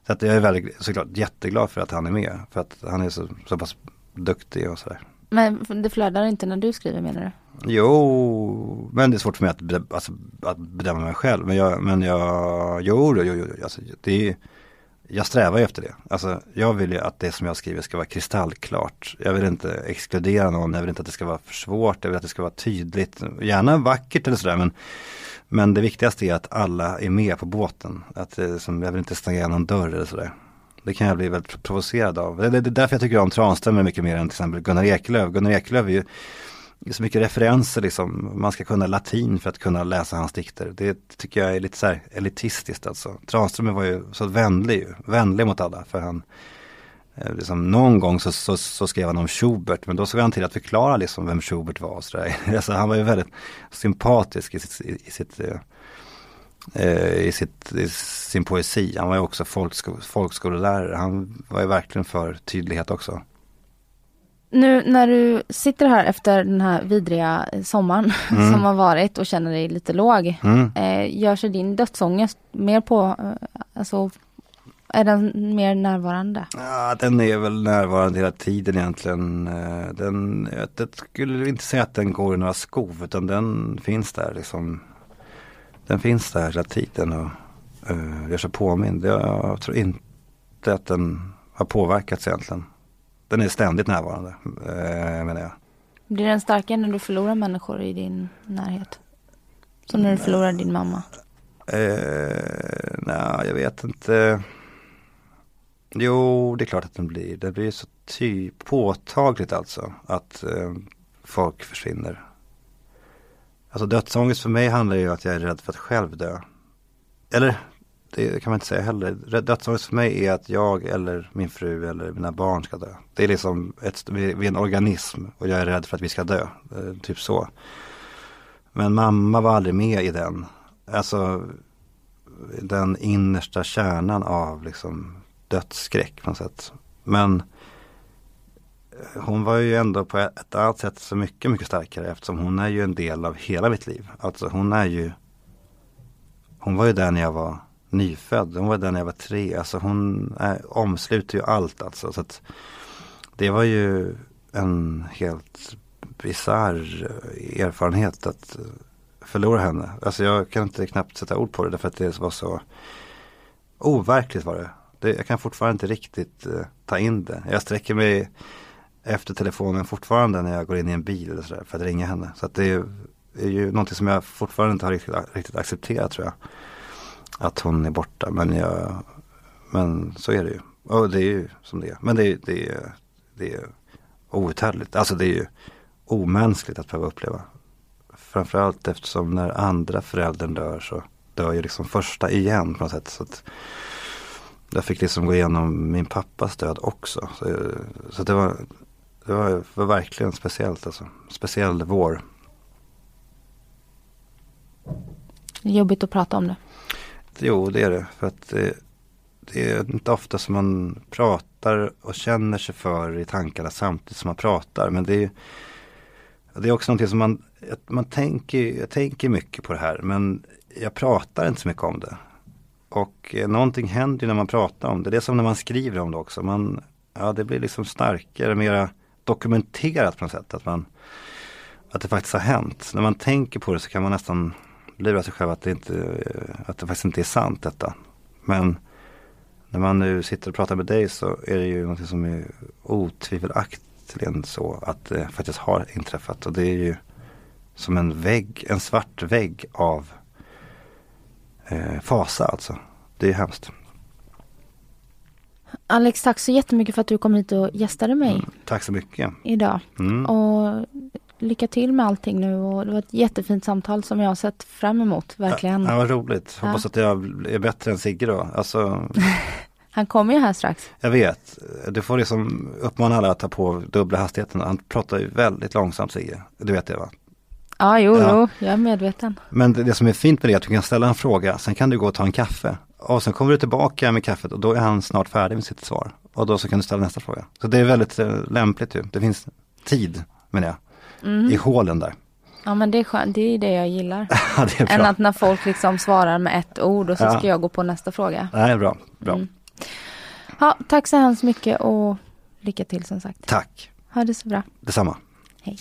Så att jag är väldigt, såklart jätteglad för att han är med. För att han är så, så pass duktig och sådär. Men det flödar inte när du skriver menar du? Jo, men det är svårt för mig att, alltså, att bedöma mig själv. Men jag, men jag, jo, jo, jo, alltså, det är, jag strävar ju efter det. Alltså, jag vill ju att det som jag skriver ska vara kristallklart. Jag vill inte exkludera någon, jag vill inte att det ska vara för svårt, jag vill att det ska vara tydligt. Gärna vackert eller sådär men, men det viktigaste är att alla är med på båten. Att, eh, som, jag vill inte stänga någon dörr eller sådär. Det kan jag bli väldigt provocerad av. Det, är därför jag tycker om Tranströmer mycket mer än till exempel Gunnar Ekelöf. Gunnar Ekelöf är ju så mycket referenser liksom. Man ska kunna latin för att kunna läsa hans dikter. Det tycker jag är lite så här elitistiskt alltså. Tranströmer var ju så vänlig, vänlig mot alla för han eh, liksom, någon gång så, så, så, skrev han om Schubert men då såg han till att förklara liksom vem Schubert var och sådär. alltså, han var ju väldigt sympatisk i sitt, i, i sitt eh, eh, i, sitt, i sin poesi. Han var ju också folksko, folkskolelärare. Han var ju verkligen för tydlighet också. Nu när du sitter här efter den här vidriga sommaren mm. som har varit och känner dig lite låg. Mm. Eh, gör sig din dödsångest mer på, eh, alltså är den mer närvarande? Ja, den är väl närvarande hela tiden egentligen. Eh, den, jag skulle inte säga att den går i några skov utan den finns där liksom den finns där hela tiden och uh, gör sig påmind. Jag, jag tror inte att den har påverkats egentligen. Den är ständigt närvarande uh, menar jag. Blir den starkare när du förlorar människor i din närhet? Som när du förlorar din mamma? Uh, Nej, jag vet inte. Jo, det är klart att den blir. Det blir så ty påtagligt alltså att uh, folk försvinner. Alltså dödsångest för mig handlar ju om att jag är rädd för att själv dö. Eller det kan man inte säga heller. Dödsångest för mig är att jag eller min fru eller mina barn ska dö. Det är liksom ett, vi är en organism och jag är rädd för att vi ska dö. Eh, typ så. Men mamma var aldrig med i den. Alltså den innersta kärnan av liksom dödsskräck på något sätt. Men eh, hon var ju ändå på ett annat sätt så mycket, mycket starkare eftersom hon är ju en del av hela mitt liv. Alltså hon är ju Hon var ju där när jag var nyfödd. Hon var där när jag var tre. Alltså hon äh, omsluter ju allt alltså. Så att det var ju en helt bisarr erfarenhet att förlora henne. Alltså jag kan inte knappt sätta ord på det därför att det var så overkligt var det. det jag kan fortfarande inte riktigt uh, ta in det. Jag sträcker mig efter telefonen fortfarande när jag går in i en bil eller sådär för att ringa henne. Så att det är, är ju någonting som jag fortfarande inte har riktigt, riktigt accepterat tror jag. Att hon är borta men jag, men så är det ju. Och det är ju som det är. Men det, det, är, det är outhärdligt. Alltså det är ju omänskligt att behöva uppleva. Framförallt eftersom när andra föräldern dör så dör ju liksom första igen på något sätt. Så att jag fick liksom gå igenom min pappas död också. Så, så det var det var, var verkligen speciellt alltså. Speciell vår. Jobbigt att prata om det. Jo, det är det. För att det, det är inte ofta som man pratar och känner sig för i tankarna samtidigt som man pratar. Men det är, det är också någonting som man, man tänker, jag tänker mycket på det här men jag pratar inte så mycket om det. Och eh, någonting händer när man pratar om det. Det är som när man skriver om det också. Man, ja, det blir liksom starkare, mera dokumenterat på något sätt. Att, man, att det faktiskt har hänt. När man tänker på det så kan man nästan lura sig själv att det, inte, att det faktiskt inte är sant detta. Men när man nu sitter och pratar med dig så är det ju något som är otvivelaktigt så att det faktiskt har inträffat. Och det är ju som en vägg, en svart vägg av eh, fasa alltså. Det är hemskt. Alex, tack så jättemycket för att du kom hit och gästade mig. Mm, tack så mycket. Idag. Mm. Och lycka till med allting nu och det var ett jättefint samtal som jag har sett fram emot, verkligen. Ja, vad roligt. Ja. Hoppas att jag är bättre än Sigge då. Alltså... Han kommer ju här strax. Jag vet. Du får liksom uppmana alla att ta på dubbla hastigheten. Han pratar ju väldigt långsamt Sigge. Du vet det va? Ja, jo, ja. jo, jag är medveten. Men det, det, som är fint med det är att du kan ställa en fråga, sen kan du gå och ta en kaffe. Och sen kommer du tillbaka med kaffet och då är han snart färdig med sitt svar. Och då så kan du ställa nästa fråga. Så det är väldigt eh, lämpligt ju. Det finns tid, menar jag, mm. i hålen där. Ja men det är skönt, det är det jag gillar. ja, det. Än att när folk liksom svarar med ett ord och så ja. ska jag gå på nästa fråga. Nej, bra, bra. Mm. Ja, tack så hemskt mycket och lycka till som sagt. Tack. Ha det så bra. Detsamma. Hej.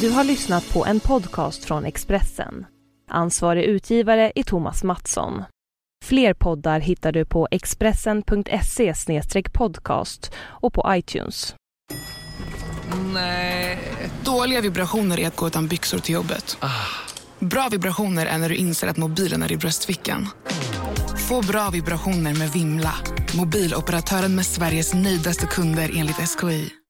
Du har lyssnat på en podcast från Expressen. Ansvarig utgivare är Thomas Mattsson. Fler poddar hittar du på expressen.se podcast och på iTunes. Nej. Dåliga vibrationer är att gå utan byxor till jobbet. Ah. Bra vibrationer är när du inser att mobilen är i bröstfickan. Få bra vibrationer med Vimla. Mobiloperatören med Sveriges nöjdaste kunder enligt SKI.